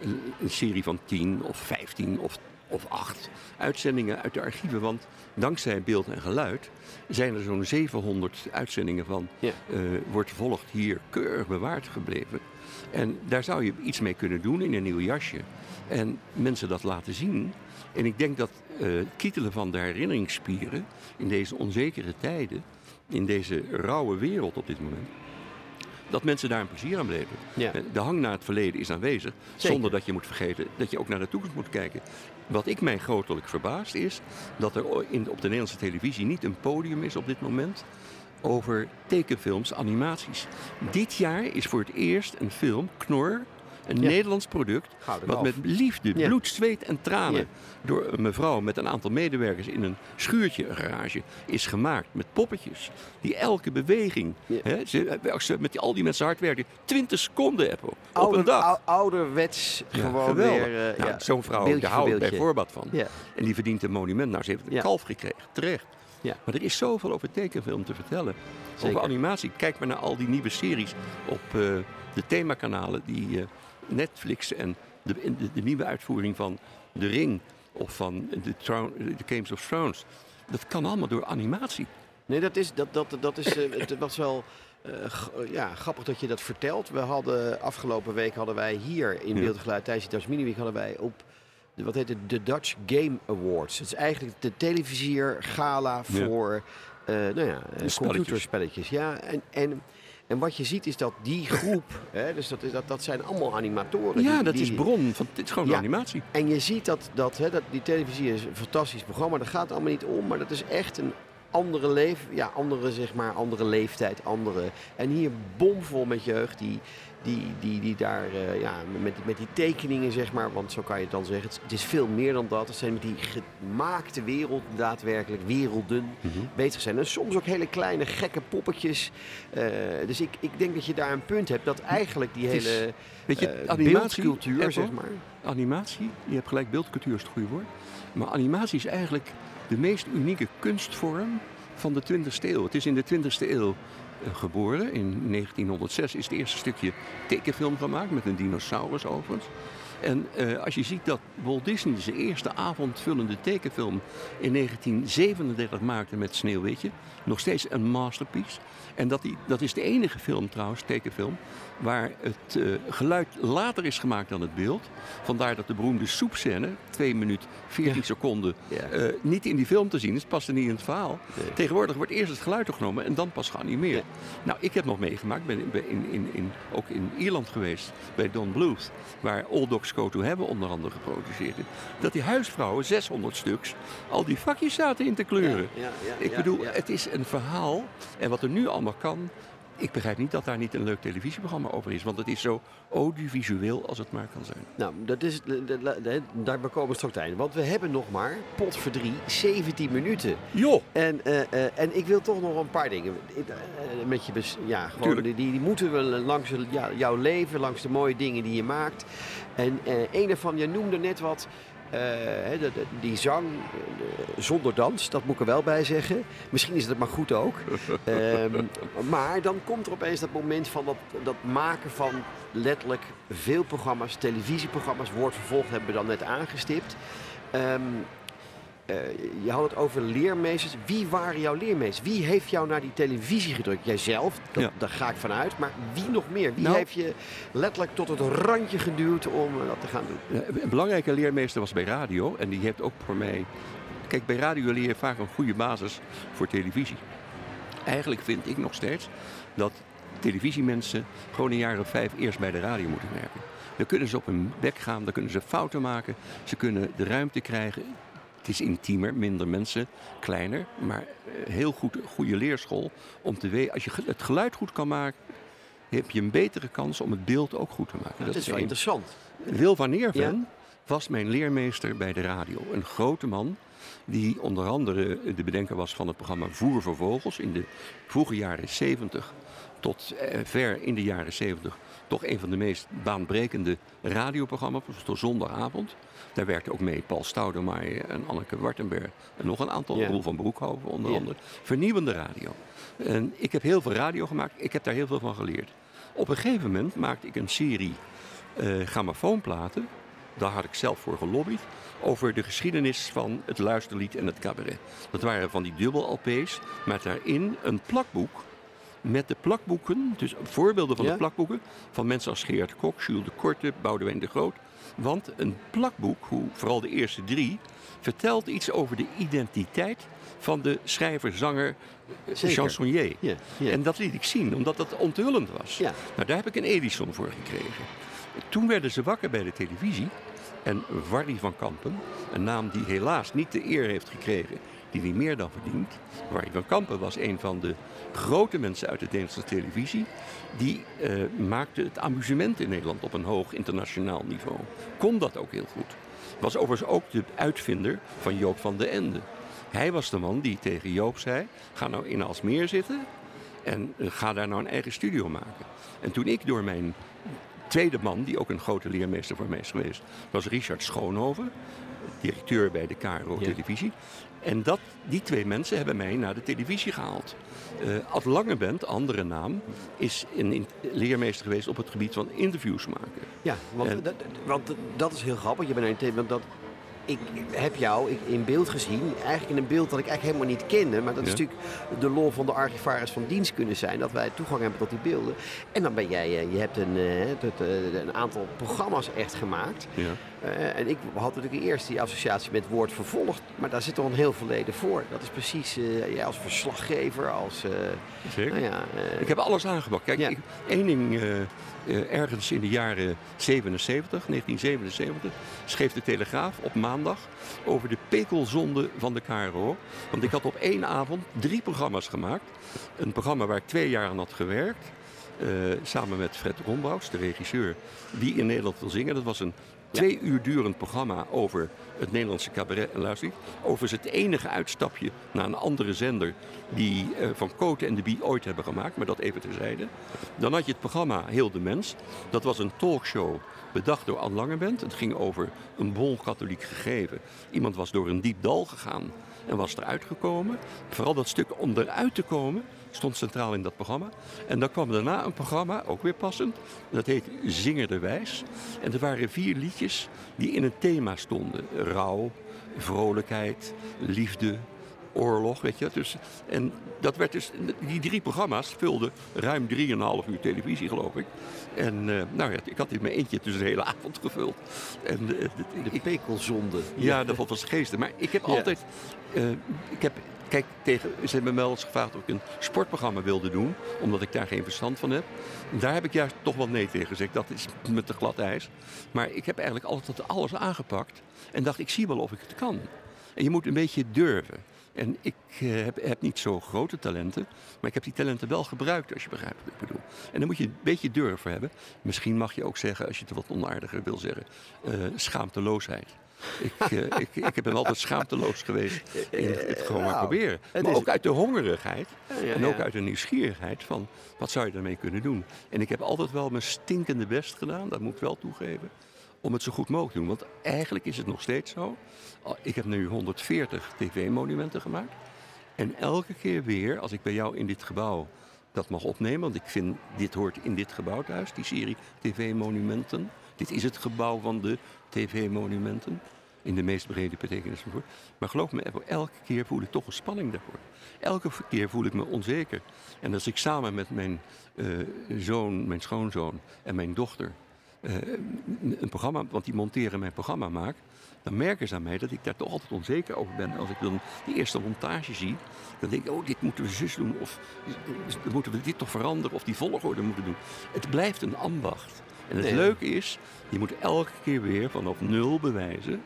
een, een serie van 10 of 15 of of acht uitzendingen uit de archieven. Want dankzij beeld en geluid zijn er zo'n 700 uitzendingen van. Ja. eh, wordt vervolgd hier keurig bewaard gebleven. En daar zou je iets mee kunnen doen in een nieuw jasje. En mensen dat laten zien. En ik denk dat het kietelen van de herinneringsspieren in deze onzekere tijden, in deze rauwe wereld op dit moment, dat mensen daar een plezier aan beleven. Ja. De hang naar het verleden is aanwezig, Zeker. zonder dat je moet vergeten dat je ook naar de toekomst moet kijken. Wat ik mij grotelijk verbaast is dat er in, op de Nederlandse televisie niet een podium is op dit moment over tekenfilms, animaties. Dit jaar is voor het eerst een film, Knor, een Ja. Nederlands product, Gouden wat met liefde, Ja. bloed, zweet en tranen door een mevrouw met een aantal medewerkers in een schuurtje, een garage, is gemaakt. Met poppetjes. Die elke beweging, hè, ze, als ze met al die mensen hard werken, 20 seconden Apple, op een dag. ou- ouderwets gewoon weer... eh, Nou, ja, Zo'n vrouw, daar hou ik bij voorbaat van. En die verdient een monument. Nou, ze heeft een kalf gekregen, terecht. Ja. Maar er is zoveel over tekenfilm te vertellen. Zeker. Over animatie. Kijk maar naar al die nieuwe series op eh, de themakanalen die eh, Netflix en de, de, de nieuwe uitvoering van The Ring of van de, de Games of Thrones. Dat kan allemaal door animatie. Nee, dat is, dat, dat, dat is, eh, het was wel eh, ja, grappig dat je dat vertelt. We hadden afgelopen week hadden wij hier in Ja. Beeld en Geluid tijdens de Dutch Mini Week hadden wij op de, wat heet het, de Dutch Game Awards. Het is eigenlijk de televisier gala Ja. voor eh, nou ja, spelletjes. computerspelletjes. Ja, en, en, en wat je ziet is dat die groep, hè, dus dat, is, dat, dat zijn allemaal animatoren. Ja, die- dat die- is bron. Van, dit is gewoon Ja. animatie. en je ziet dat, dat, hè, dat die televisie is een fantastisch programma. Dat gaat allemaal niet om, maar dat is echt een andere leef, ja, andere zeg maar, andere leeftijd, andere. En hier bomvol met jeugd die, die, die, die daar, eh, ja, met, met die tekeningen zeg maar, want zo kan je het dan zeggen. Het, is veel meer dan dat. Het zijn met die gemaakte wereld, daadwerkelijk werelden bezig zijn. En soms ook hele kleine gekke poppetjes. Eh, dus ik, ik denk dat je daar een punt hebt dat eigenlijk die is- hele Weet je, animatie, beeldcultuur, Apple, zeg maar. animatie, je hebt gelijk, beeldcultuur is het goede woord. Maar animatie is eigenlijk de meest unieke kunstvorm van de 20e eeuw. Het is in de 20e eeuw geboren. In 1906 is het eerste stukje tekenfilm gemaakt met een dinosaurus overigens. En eh, als je ziet dat Walt Disney zijn eerste avondvullende tekenfilm in 1937 maakte met Sneeuwwitje, nog steeds een masterpiece. En dat, die, dat is de enige film trouwens, tekenfilm, waar het eh, geluid later is gemaakt dan het beeld. Vandaar dat de beroemde soepscène, 2 minuten 14 Ja. seconden, Ja. eh, niet in die film te zien is. Het past er niet in het verhaal. Nee. Tegenwoordig wordt eerst het geluid opgenomen en dan pas geanimeerd. Ja. Nou, ik heb nog meegemaakt, ben in, in, in, ook in Ierland geweest, bij Don Bluth, waar All Dogs Go To Heaven onder andere geproduceerd is. Dat die huisvrouwen, 600 stuks, al die vakjes zaten in te kleuren. Ik bedoel, het is een verhaal. En wat er nu allemaal kan. Ik begrijp niet dat daar niet een leuk televisieprogramma over is. Want het is zo audiovisueel als het maar kan zijn. Nou, dat is, daar komen we straks aan. Want we hebben nog maar, pot voor drie, 17 minuten. Joh! En, eh, eh, en ik wil toch nog een paar dingen eh, met je... bes- Ja, gewoon, die, die moeten we langs jouw leven, langs de mooie dingen die je maakt. En eh een daarvan, je noemde net wat... eh, die zang eh, zonder dans, dat moet ik er wel bij zeggen. Misschien is het maar goed ook. Ehm, maar dan komt er opeens dat moment van dat, dat maken van letterlijk veel programma's, televisieprogramma's, wordt vervolgd, hebben we dan net aangestipt. Ehm, eh, je had het over leermeesters. Wie waren jouw leermeesters? Wie heeft jou naar die televisie gedrukt? Jijzelf, dat, Ja. daar ga ik vanuit. Maar wie nog meer? Wie Nou- heeft je letterlijk tot het randje geduwd om eh, dat te gaan doen? Een belangrijke leermeester was bij radio. En die heeft ook voor mij. Kijk, bij radio leer je vaak een goede basis voor televisie. Eigenlijk vind ik nog steeds dat televisiemensen gewoon jaar of vijf eerst bij de radio moeten werken. Dan kunnen ze op hun bek gaan, dan kunnen ze fouten maken. Ze kunnen de ruimte krijgen. Het is intiemer, minder mensen, kleiner. Maar eh, heel goed, goede leerschool om te weten. Als je het geluid goed kan maken, heb je een betere kans om het beeld ook goed te maken. Dat, is wel interessant. Wil van Neerven Ja. Was mijn leermeester bij de radio. Een grote man die onder andere de bedenker was van het programma Voer voor Vogels in de vroege jaren 70 tot eh, ver in de jaren 70 toch een van de meest baanbrekende radioprogramma's was tot zondagavond. Daar werkte ook mee Paul Stoudemeyer en Anneke Wartenberg en nog een aantal. Roel van Broekhoven onder andere. Vernieuwende radio. En ik heb heel veel radio gemaakt, ik heb daar heel veel van geleerd. Op een gegeven moment maakte ik een serie eh grammofoonplaten daar had ik zelf voor gelobbyd, over de geschiedenis van het luisterlied en het cabaret. Dat waren van die dubbel-LP's, met daarin een plakboek met de plakboeken, dus voorbeelden van Ja? de plakboeken, van mensen als Geert Kok, Jules de Korte, Boudewijn de Groot. Want een plakboek, hoe, vooral de eerste drie, vertelt iets over de identiteit van de schrijver, zanger, Zeker. chansonnier. Ja, ja. En dat liet ik zien, omdat dat onthullend was. Ja. Nou, daar heb ik een Edison voor gekregen. Toen werden ze wakker bij de televisie. En Wardy van Kampen, een naam die helaas niet de eer heeft gekregen die hij meer dan verdient. Wardy van Kampen was een van de grote mensen uit de Nederlandse televisie. Die eh, maakte het amusement in Nederland op een hoog internationaal niveau. Kon dat ook heel goed. Was overigens ook de uitvinder van Joop van den Ende. Hij was de man die tegen Joop zei: ga nou in Alsmeer zitten en eh, ga daar nou een eigen studio maken. En toen ik door mijn tweede man, die ook een grote leermeester voor mij is geweest, was Richard Schoonhoven, directeur bij de KRO Ja. Televisie. En dat, die twee mensen hebben mij naar de televisie gehaald. Eh Ad Langebent, andere naam, is een, in- leermeester geweest op het gebied van interviews maken. Ja, want, En- dat, want dat is heel grappig. Je bent een thema, want dat, ik heb jou in beeld gezien. Eigenlijk in een beeld dat ik eigenlijk helemaal niet kende. Maar dat is Ja. natuurlijk de lol van de archivaris van dienst kunnen zijn. Dat wij toegang hebben tot die beelden. En dan ben jij, eh, je hebt een, eh, eh, een aantal programma's echt gemaakt. Ja. Eh, en ik had natuurlijk eerst die associatie met woord vervolgd. Maar daar zit toch een heel verleden voor. Dat is precies jij als verslaggever, als... eh, Zeker. nou ja, Ik heb alles aangepakt. Kijk, Ja. ik- één ding, ergens in de jaren 77, 1977, schreef de Telegraaf op maandag over de pekelzonde van de KRO. Want ik had op één avond drie programma's gemaakt. Een programma waar ik twee jaar aan had gewerkt. samen met Fred Rombouts, de regisseur, die in Nederland wil zingen. Dat was een twee uur durend programma over het Nederlandse cabaret en luisterlied. Overigens het enige uitstapje naar een andere zender die eh, Van Koten en de Bie ooit hebben gemaakt, maar dat even terzijde. Dan had je het programma Heel de Mens. Dat was een talkshow bedacht door Anne Langebent. Het ging over een bol katholiek gegeven. Iemand was door een diep dal gegaan en was eruit gekomen. Vooral dat stuk om eruit te komen stond centraal in dat programma. En dan kwam daarna een programma, ook weer passend. Dat heet Zinger de Wijs. En er waren vier liedjes die in een thema stonden. Rouw, vrolijkheid, liefde, oorlog, weet je. Dus, en dat werd dus, die drie programma's vulden ruim 3,5 uur televisie, geloof ik. En eh, nou ja, ik had in mijn eentje dus de hele avond gevuld. En, eh, de ik, pekelzonde. ja, dat was geestig. Maar ik heb Ja. altijd. eh, ik heb, kijk, tegen, ze hebben me wel eens gevraagd of ik een sportprogramma wilde doen, omdat ik daar geen verstand van heb. Daar heb ik juist toch wel nee tegen gezegd. Dat is met te glad ijs. Maar ik heb eigenlijk altijd alles aangepakt en dacht, ik zie wel of ik het kan. En je moet een beetje durven. En ik eh, heb, heb niet zo grote talenten, maar ik heb die talenten wel gebruikt, als je begrijpt wat ik bedoel. En dan moet je een beetje durven hebben. Misschien mag je ook zeggen, als je het wat onaardiger wil zeggen, eh, schaamteloosheid. Ik, eh, ik, ik ben altijd schaamteloos geweest in het gewoon maar nou, proberen. het Maar is- ook uit de hongerigheid ja, en ook uit de nieuwsgierigheid van wat zou je daarmee kunnen doen. En ik heb altijd wel mijn stinkende best gedaan, dat moet ik wel toegeven, om het zo goed mogelijk te doen. Want eigenlijk is het nog steeds zo. Ik heb nu 140 tv-monumenten gemaakt. En elke keer weer, als ik bij jou in dit gebouw dat mag opnemen, want ik vind dit hoort in dit gebouw thuis, die serie TV-monumenten. Dit is het gebouw van de TV-monumenten. In de meest brede betekenis van het. Maar geloof me, elke keer voel ik toch een spanning daarvoor. Elke keer voel ik me onzeker. En als ik samen met mijn eh, zoon, mijn schoonzoon en mijn dochter eh, een programma, want die monteren mijn programma maak, dan merken ze aan mij dat ik daar toch altijd onzeker over ben. Als ik dan die eerste montage zie, dan denk ik, oh, dit moeten we zus doen, of eh, moeten we dit toch veranderen, of die volgorde moeten doen. Het blijft een ambacht. En het Nee. leuke is, je moet elke keer weer vanaf nul bewijzen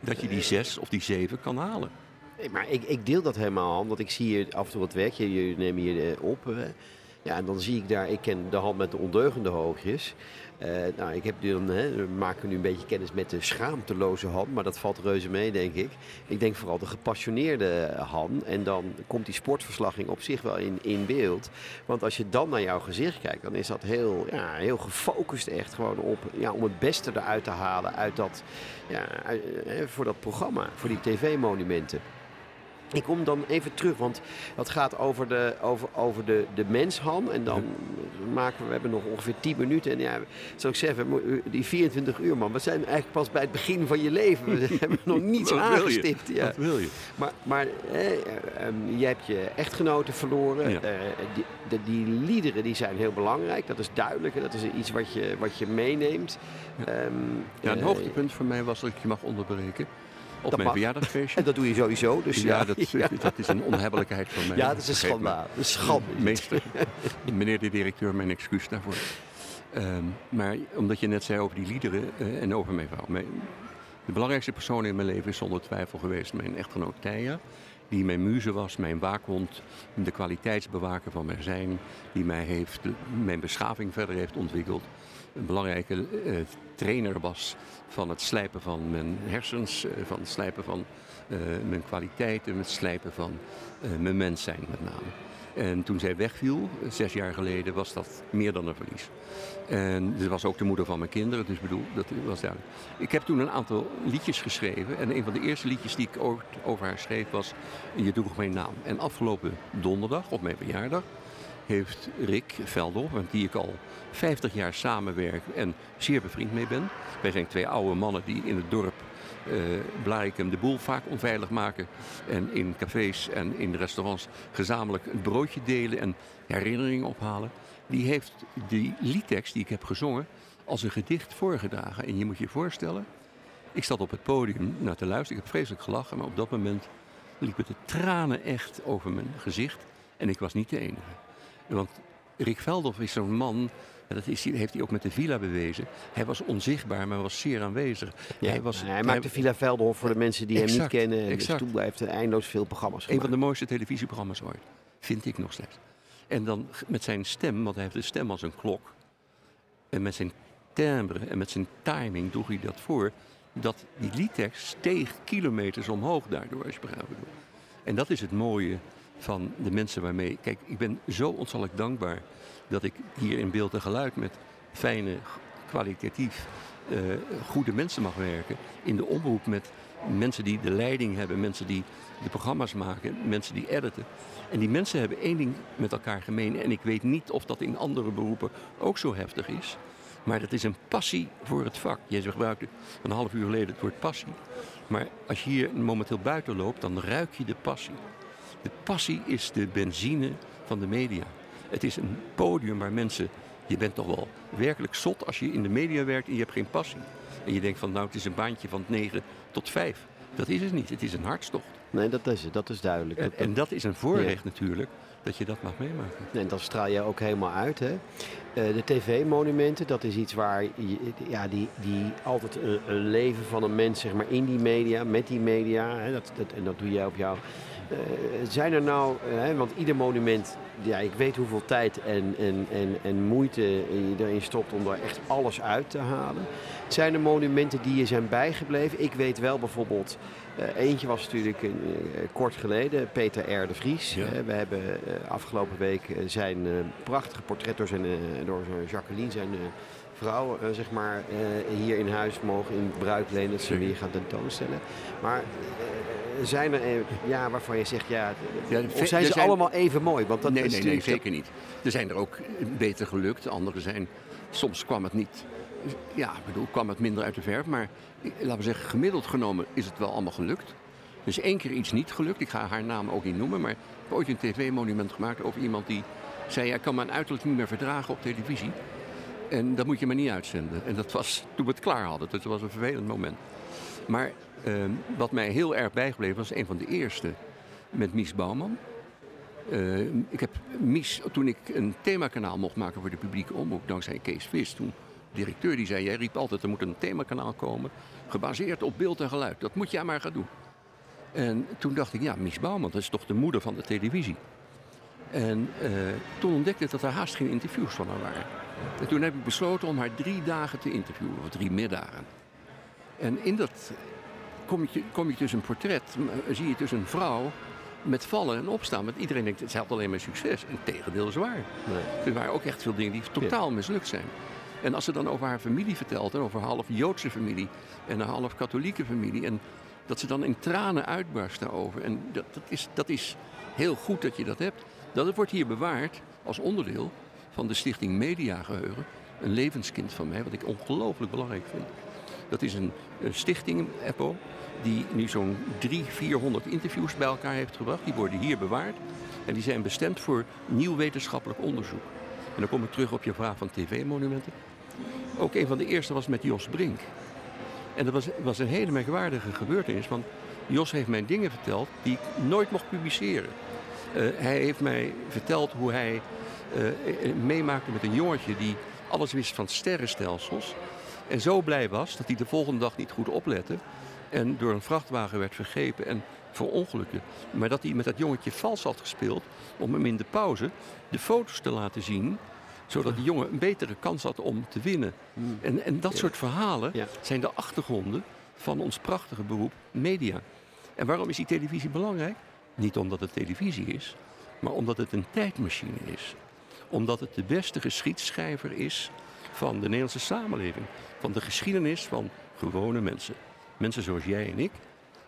dat je die zes of die zeven kan halen. Nee, maar ik, ik deel dat helemaal, Han, want ik zie hier af en toe wat werk. Je, je neemt hier eh, op. ja, en dan zie ik daar, ik ken de hand met de ondeugende hoogjes. Eh, nou, ik heb dan, hè, we maken nu een beetje kennis met de schaamteloze Han, maar dat valt reuze mee, denk ik. Ik denk vooral de gepassioneerde Han. En dan komt die sportverslagging op zich wel in, in beeld. Want als je dan naar jouw gezicht kijkt, dan is dat heel, ja, heel gefocust echt gewoon op, ja, om het beste eruit te halen uit dat, ja, uit- eh, voor dat programma, voor die tv-monumenten. Ik kom dan even terug, want dat gaat over de, over, over de, de menshan. En dan maken we, we hebben nog ongeveer 10 minuten. En ja, zou ik zeggen, die 24 uur man, we zijn eigenlijk pas bij het begin van je leven. We hebben nog niets Wat wil aangestipt. Ja. Wat wil je? Maar, maar eh, je hebt je echtgenoten verloren. Ja. Eh, die, de- die liederen die zijn heel belangrijk. Dat is duidelijk. en Dat is iets wat je, wat je meeneemt. Ehm, Ja, het eh, hoogtepunt voor mij was dat ik je mag onderbreken. Op Dat mijn verjaardagsfeestje. En dat doe je sowieso. Dus ja, ja, dat, ja. dat is een onhebbelijkheid van mij. Ja, dat is een schandaal. Een schande. Meester, meneer de directeur, mijn excuus daarvoor. Ehm, maar omdat je net zei over die liederen eh, en over mijn vrouw. Mijn, de belangrijkste persoon in mijn leven is zonder twijfel geweest mijn echtgenoot Thea. Die mijn muze was, mijn waakhond, de kwaliteitsbewaker van mijn zijn. Die mij heeft, mijn beschaving verder heeft ontwikkeld. Een belangrijke eh, trainer was van het slijpen van mijn hersens, eh, van het slijpen van eh, mijn kwaliteiten, het slijpen van eh, mijn mens zijn met name. En toen zij wegviel, zes jaar geleden, was dat meer dan een verlies. En ze was ook de moeder van mijn kinderen, dus bedoel, dat was duidelijk. Ik heb toen een aantal liedjes geschreven. En een van de eerste liedjes die ik over haar schreef was Je droeg mijn naam. En afgelopen donderdag, op mijn verjaardag, heeft Rick Veldhoff, met die ik al 50 jaar samenwerk en zeer bevriend mee ben. Wij zijn twee oude mannen die in het dorp Blarikum de boel vaak onveilig maken. En in cafés en in restaurants gezamenlijk het broodje delen en herinneringen ophalen. Die heeft die liedtekst die ik heb gezongen als een gedicht voorgedragen. En je moet je voorstellen, ik zat op het podium naar te luisteren. Ik heb vreselijk gelachen, maar op dat moment liepen de tranen echt over mijn gezicht. En ik was niet de enige. Want Rick Veldhoff is zo'n man, en dat is, heeft hij ook met de villa bewezen. Hij was onzichtbaar, maar was zeer aanwezig. Ja, Hij, was, hij maakte Villa Veldenhof voor de mensen die hem niet kennen. En exact. Dus toen heeft hij eindeloos veel programma's Een gemaakt. van de mooiste televisieprogramma's ooit. Vind ik nog steeds. En dan met zijn stem, want hij heeft een stem als een klok. En met zijn timbre en met zijn timing droeg hij dat voor. Dat die liedtekst steeg kilometers omhoog daardoor, als je begrijpt. En dat is het mooie van de mensen waarmee... Kijk, ik ben zo ontzaglijk dankbaar dat ik hier in beeld en geluid met fijne, kwalitatief eh, goede mensen mag werken. In de omroep met mensen die de leiding hebben, mensen die de programma's maken, mensen die editen. En die mensen hebben één ding met elkaar gemeen. En ik weet niet of dat in andere beroepen ook zo heftig is. Maar het is een passie voor het vak. Jij gebruikte een half uur geleden het woord passie. Maar als je hier momenteel buiten loopt, dan ruik je de passie. De passie is de benzine van de media. Het is een podium waar mensen... Je bent toch wel werkelijk zot als je in de media werkt en je hebt geen passie. En je denkt van nou, het is een baantje van 9 tot 5. Dat is het niet. Het is een hartstocht. Nee, dat is het. Dat is duidelijk. En, Dat- en dat is een voorrecht natuurlijk, dat je dat mag meemaken. En dat straal je ook helemaal uit. Hè? Eh, de tv-monumenten, dat is iets waar ja, die, die altijd een, een leven van een mens zeg maar, in die media, met die media. Hè? Dat, dat, en dat doe jij op jou. Eh, zijn er nou, eh, hè, want ieder monument, ja, ik weet hoeveel tijd en, en, en, en moeite je erin stopt om er echt alles uit te halen. Zijn er monumenten die je zijn bijgebleven? Ik weet wel bijvoorbeeld, eh, eentje was natuurlijk een, kort geleden, Peter R. de Vries. Ja. We hebben afgelopen week zijn prachtige portret door, zijn, door zijn Jacqueline, zijn vrouw, zeg maar, hier in huis mogen in bruik lenen. Dat ze weer gaan tentoonstellen. Maar zijn er, eh, ja, waarvan je zegt, ja, Ja, of ve- zijn ze zijn- allemaal even mooi? Want dat nee, is nee, nee, zeker niet. Er zijn er ook beter gelukt. Andere zijn, soms kwam het niet, ja, ik bedoel, kwam het minder uit de verf. Maar laten we zeggen, gemiddeld genomen is het wel allemaal gelukt. Er is één keer iets niet gelukt. Ik ga haar naam ook niet noemen. Maar ik heb ooit een tv-monument gemaakt over iemand die zei... ik kan mijn uiterlijk niet meer verdragen op televisie. En dat moet je maar niet uitzenden. En dat was toen we het klaar hadden. Dus dat was een vervelend moment. Maar ehm, wat mij heel erg bijgebleven was een van de eerste met Mies Bouwman. Eh, ik heb Mies, toen ik een themakanaal mocht maken voor de publieke omroep, dankzij Kees Vis, toen directeur, die zei, jij riep altijd, er moet een themakanaal komen, gebaseerd op beeld en geluid. Dat moet jij maar gaan doen. En toen dacht ik, ja, Mies Bouwman, dat is toch de moeder van de televisie. En eh, toen ontdekte ik dat er haast geen interviews van haar waren. En toen heb ik besloten om haar drie dagen te interviewen, of drie middagen. En in dat kom je, kom je dus een portret, m- zie je dus een vrouw met vallen en opstaan. Want iedereen denkt, ze had alleen maar succes. En tegendeel is waar. Nee. Er waren ook echt veel dingen die totaal mislukt zijn. En als ze dan over haar familie vertelt, en over haar half Joodse familie en een half katholieke familie. En dat ze dan in tranen uitbarsten over. En dat, dat, is, dat is heel goed dat je dat hebt. Dat wordt hier bewaard als onderdeel van de Stichting Mediageheugen. Een levenskind van mij, wat ik ongelooflijk belangrijk vind. Dat is een, stichting, EPO, die nu zo'n 300, 400 interviews bij elkaar heeft gebracht. Die worden hier bewaard en die zijn bestemd voor nieuw wetenschappelijk onderzoek. En dan kom ik terug op je vraag van tv-monumenten. Ook een van de eerste was met Jos Brink. En dat was, was een hele merkwaardige gebeurtenis, want Jos heeft mij dingen verteld die ik nooit mocht publiceren. Uh, hij heeft mij verteld hoe hij uh, meemaakte met een jongetje die alles wist van sterrenstelsels. En zo blij was dat hij de volgende dag niet goed oplette. En door een vrachtwagen werd vergrepen en verongelukte. Maar dat hij met dat jongetje vals had gespeeld om hem in de pauze de foto's te laten zien zodat die jongen een betere kans had om te winnen. Hmm. En, en dat soort verhalen zijn de achtergronden van ons prachtige beroep media. En waarom is die televisie belangrijk? Niet omdat het televisie is, maar omdat het een tijdmachine is. Omdat het de beste geschiedschrijver is van de Nederlandse samenleving. Van de geschiedenis van gewone mensen. Mensen zoals jij en ik.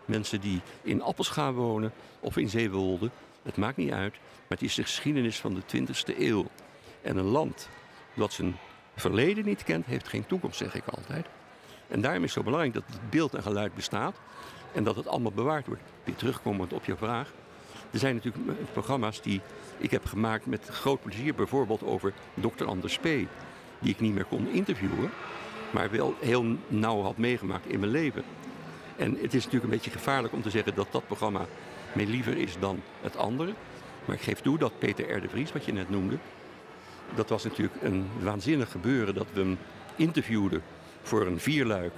Mensen die in Appelscha wonen of in Zeewolde. Het maakt niet uit, maar het is de geschiedenis van de 20e eeuw. En een land dat zijn verleden niet kent, heeft geen toekomst, zeg ik altijd. En daarom is het zo belangrijk dat het beeld en geluid bestaat en dat het allemaal bewaard wordt. Weer terugkomend op je vraag. Er zijn natuurlijk programma's die ik heb gemaakt met groot plezier, bijvoorbeeld over Dr. Anders P., die ik niet meer kon interviewen, maar wel heel nauw had meegemaakt in mijn leven. En het is natuurlijk een beetje gevaarlijk om te zeggen dat dat programma mij liever is dan het andere. Maar ik geef toe dat Peter R. de Vries, wat je net noemde, dat was natuurlijk een waanzinnig gebeuren dat we hem interviewden voor een vierluik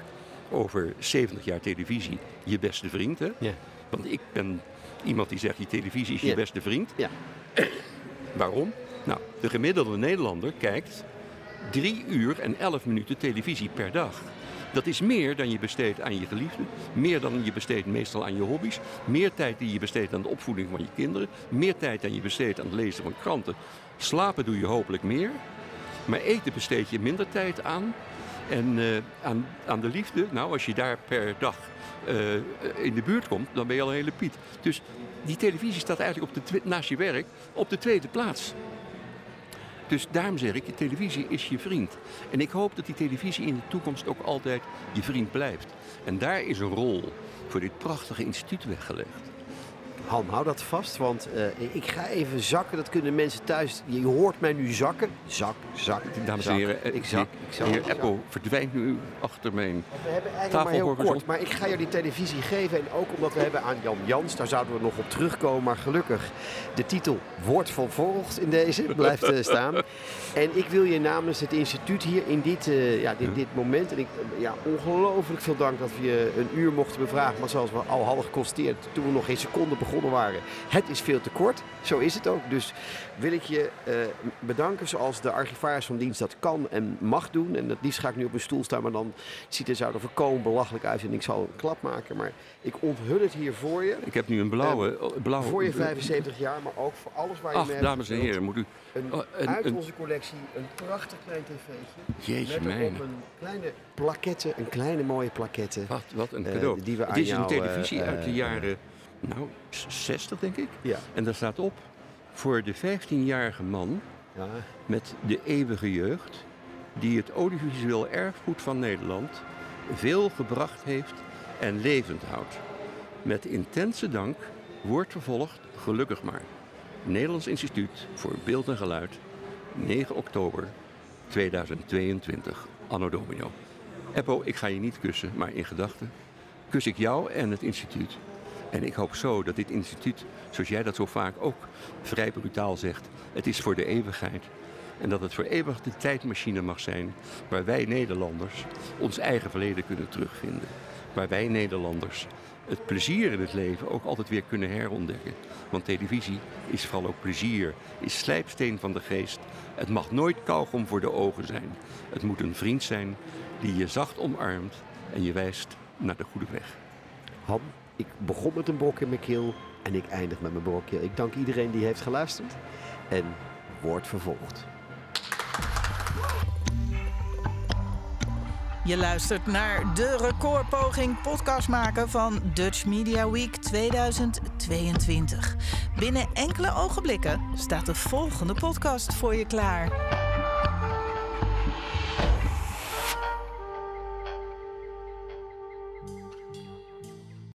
over 70 jaar televisie, je beste vriend. Hè? Ja. Want ik ben iemand die zegt, je televisie is je beste vriend. Ja. Waarom? Nou, de gemiddelde Nederlander kijkt drie uur en elf minuten televisie per dag. Dat is meer dan je besteedt aan je geliefde, meer dan je besteedt meestal aan je hobby's, meer tijd die je besteedt aan de opvoeding van je kinderen, meer tijd dan je besteedt aan het lezen van kranten. Slapen doe je hopelijk meer, maar eten besteed je minder tijd aan. En uh, aan, aan de liefde, nou als je daar per dag uh, in de buurt komt, dan ben je al een hele piet. Dus die televisie staat eigenlijk op de naast je werk op de tweede plaats. Dus daarom zeg ik, je televisie is je vriend. En ik hoop dat die televisie in de toekomst ook altijd je vriend blijft. En daar is een rol voor dit prachtige instituut weggelegd. Han, hou dat vast, want uh, ik ga even zakken. Dat kunnen mensen thuis. Je hoort mij nu zakken. Zak, zak. Dames en heren, ik zak. Ik zak, de heer Apple verdwijnt nu achter mijn We hebben eigenlijk maar heel kort, maar ik ga jou die televisie geven. En ook omdat we hebben aan Jan Jans, daar zouden we nog op terugkomen. Maar gelukkig, de titel wordt vervolgd in deze, blijft uh, staan. En ik wil je namens het instituut hier in dit, uh, ja, dit, dit moment. En ik, ja, ongelooflijk veel dank dat we je een uur mochten bevragen. Maar zoals we al hadden geconstateerd toen we nog geen seconde begonnen waren. Het is veel te kort, zo is het ook. Dus wil ik je uh, bedanken zoals de archivaris van dienst dat kan en mag doen. En het liefst ga ik nu op een stoel staan, maar dan ziet het er voorkomen belachelijk uit en ik zal een klap maken. Maar ik onthul het hier voor je. Ik heb nu een blauwe... Uh, blauwe voor je 75 jaar, maar ook voor alles waar je Ach, mee dames en heren, moet u... Een, oh, een, uit onze collectie een prachtig klein tv'tje. Jeetje met mijne. een kleine plaquette, een kleine mooie plaquette. Wat, wat een cadeau. Uh, die we het aan is jou, een televisie uit de jaren nou, 60 denk ik. Ja. En daar staat op voor de 15-jarige man ja. met de eeuwige jeugd, die het audiovisueel erfgoed van Nederland veel gebracht heeft en levend houdt. Met intense dank wordt vervolgd, gelukkig maar, Nederlands Instituut voor Beeld en Geluid, 9 oktober 2022, Anno Domino. Eppo, ik ga je niet kussen, maar in gedachten kus ik jou en het instituut. En ik hoop zo dat dit instituut, zoals jij dat zo vaak ook vrij brutaal zegt, het is voor de eeuwigheid. En dat het voor eeuwig de tijdmachine mag zijn waar wij Nederlanders ons eigen verleden kunnen terugvinden. Waar wij Nederlanders het plezier in het leven ook altijd weer kunnen herontdekken. Want televisie is vooral ook plezier, is slijpsteen van de geest. Het mag nooit kauwgom voor de ogen zijn. Het moet een vriend zijn die je zacht omarmt en je wijst naar de goede weg. Han, ik begon met een brok in mijn keel en ik eindig met mijn brok keel. Ik dank iedereen die heeft geluisterd en wordt vervolgd. Je luistert naar de recordpoging podcast maken van Dutch Media Week 2022. Binnen enkele ogenblikken staat de volgende podcast voor je klaar.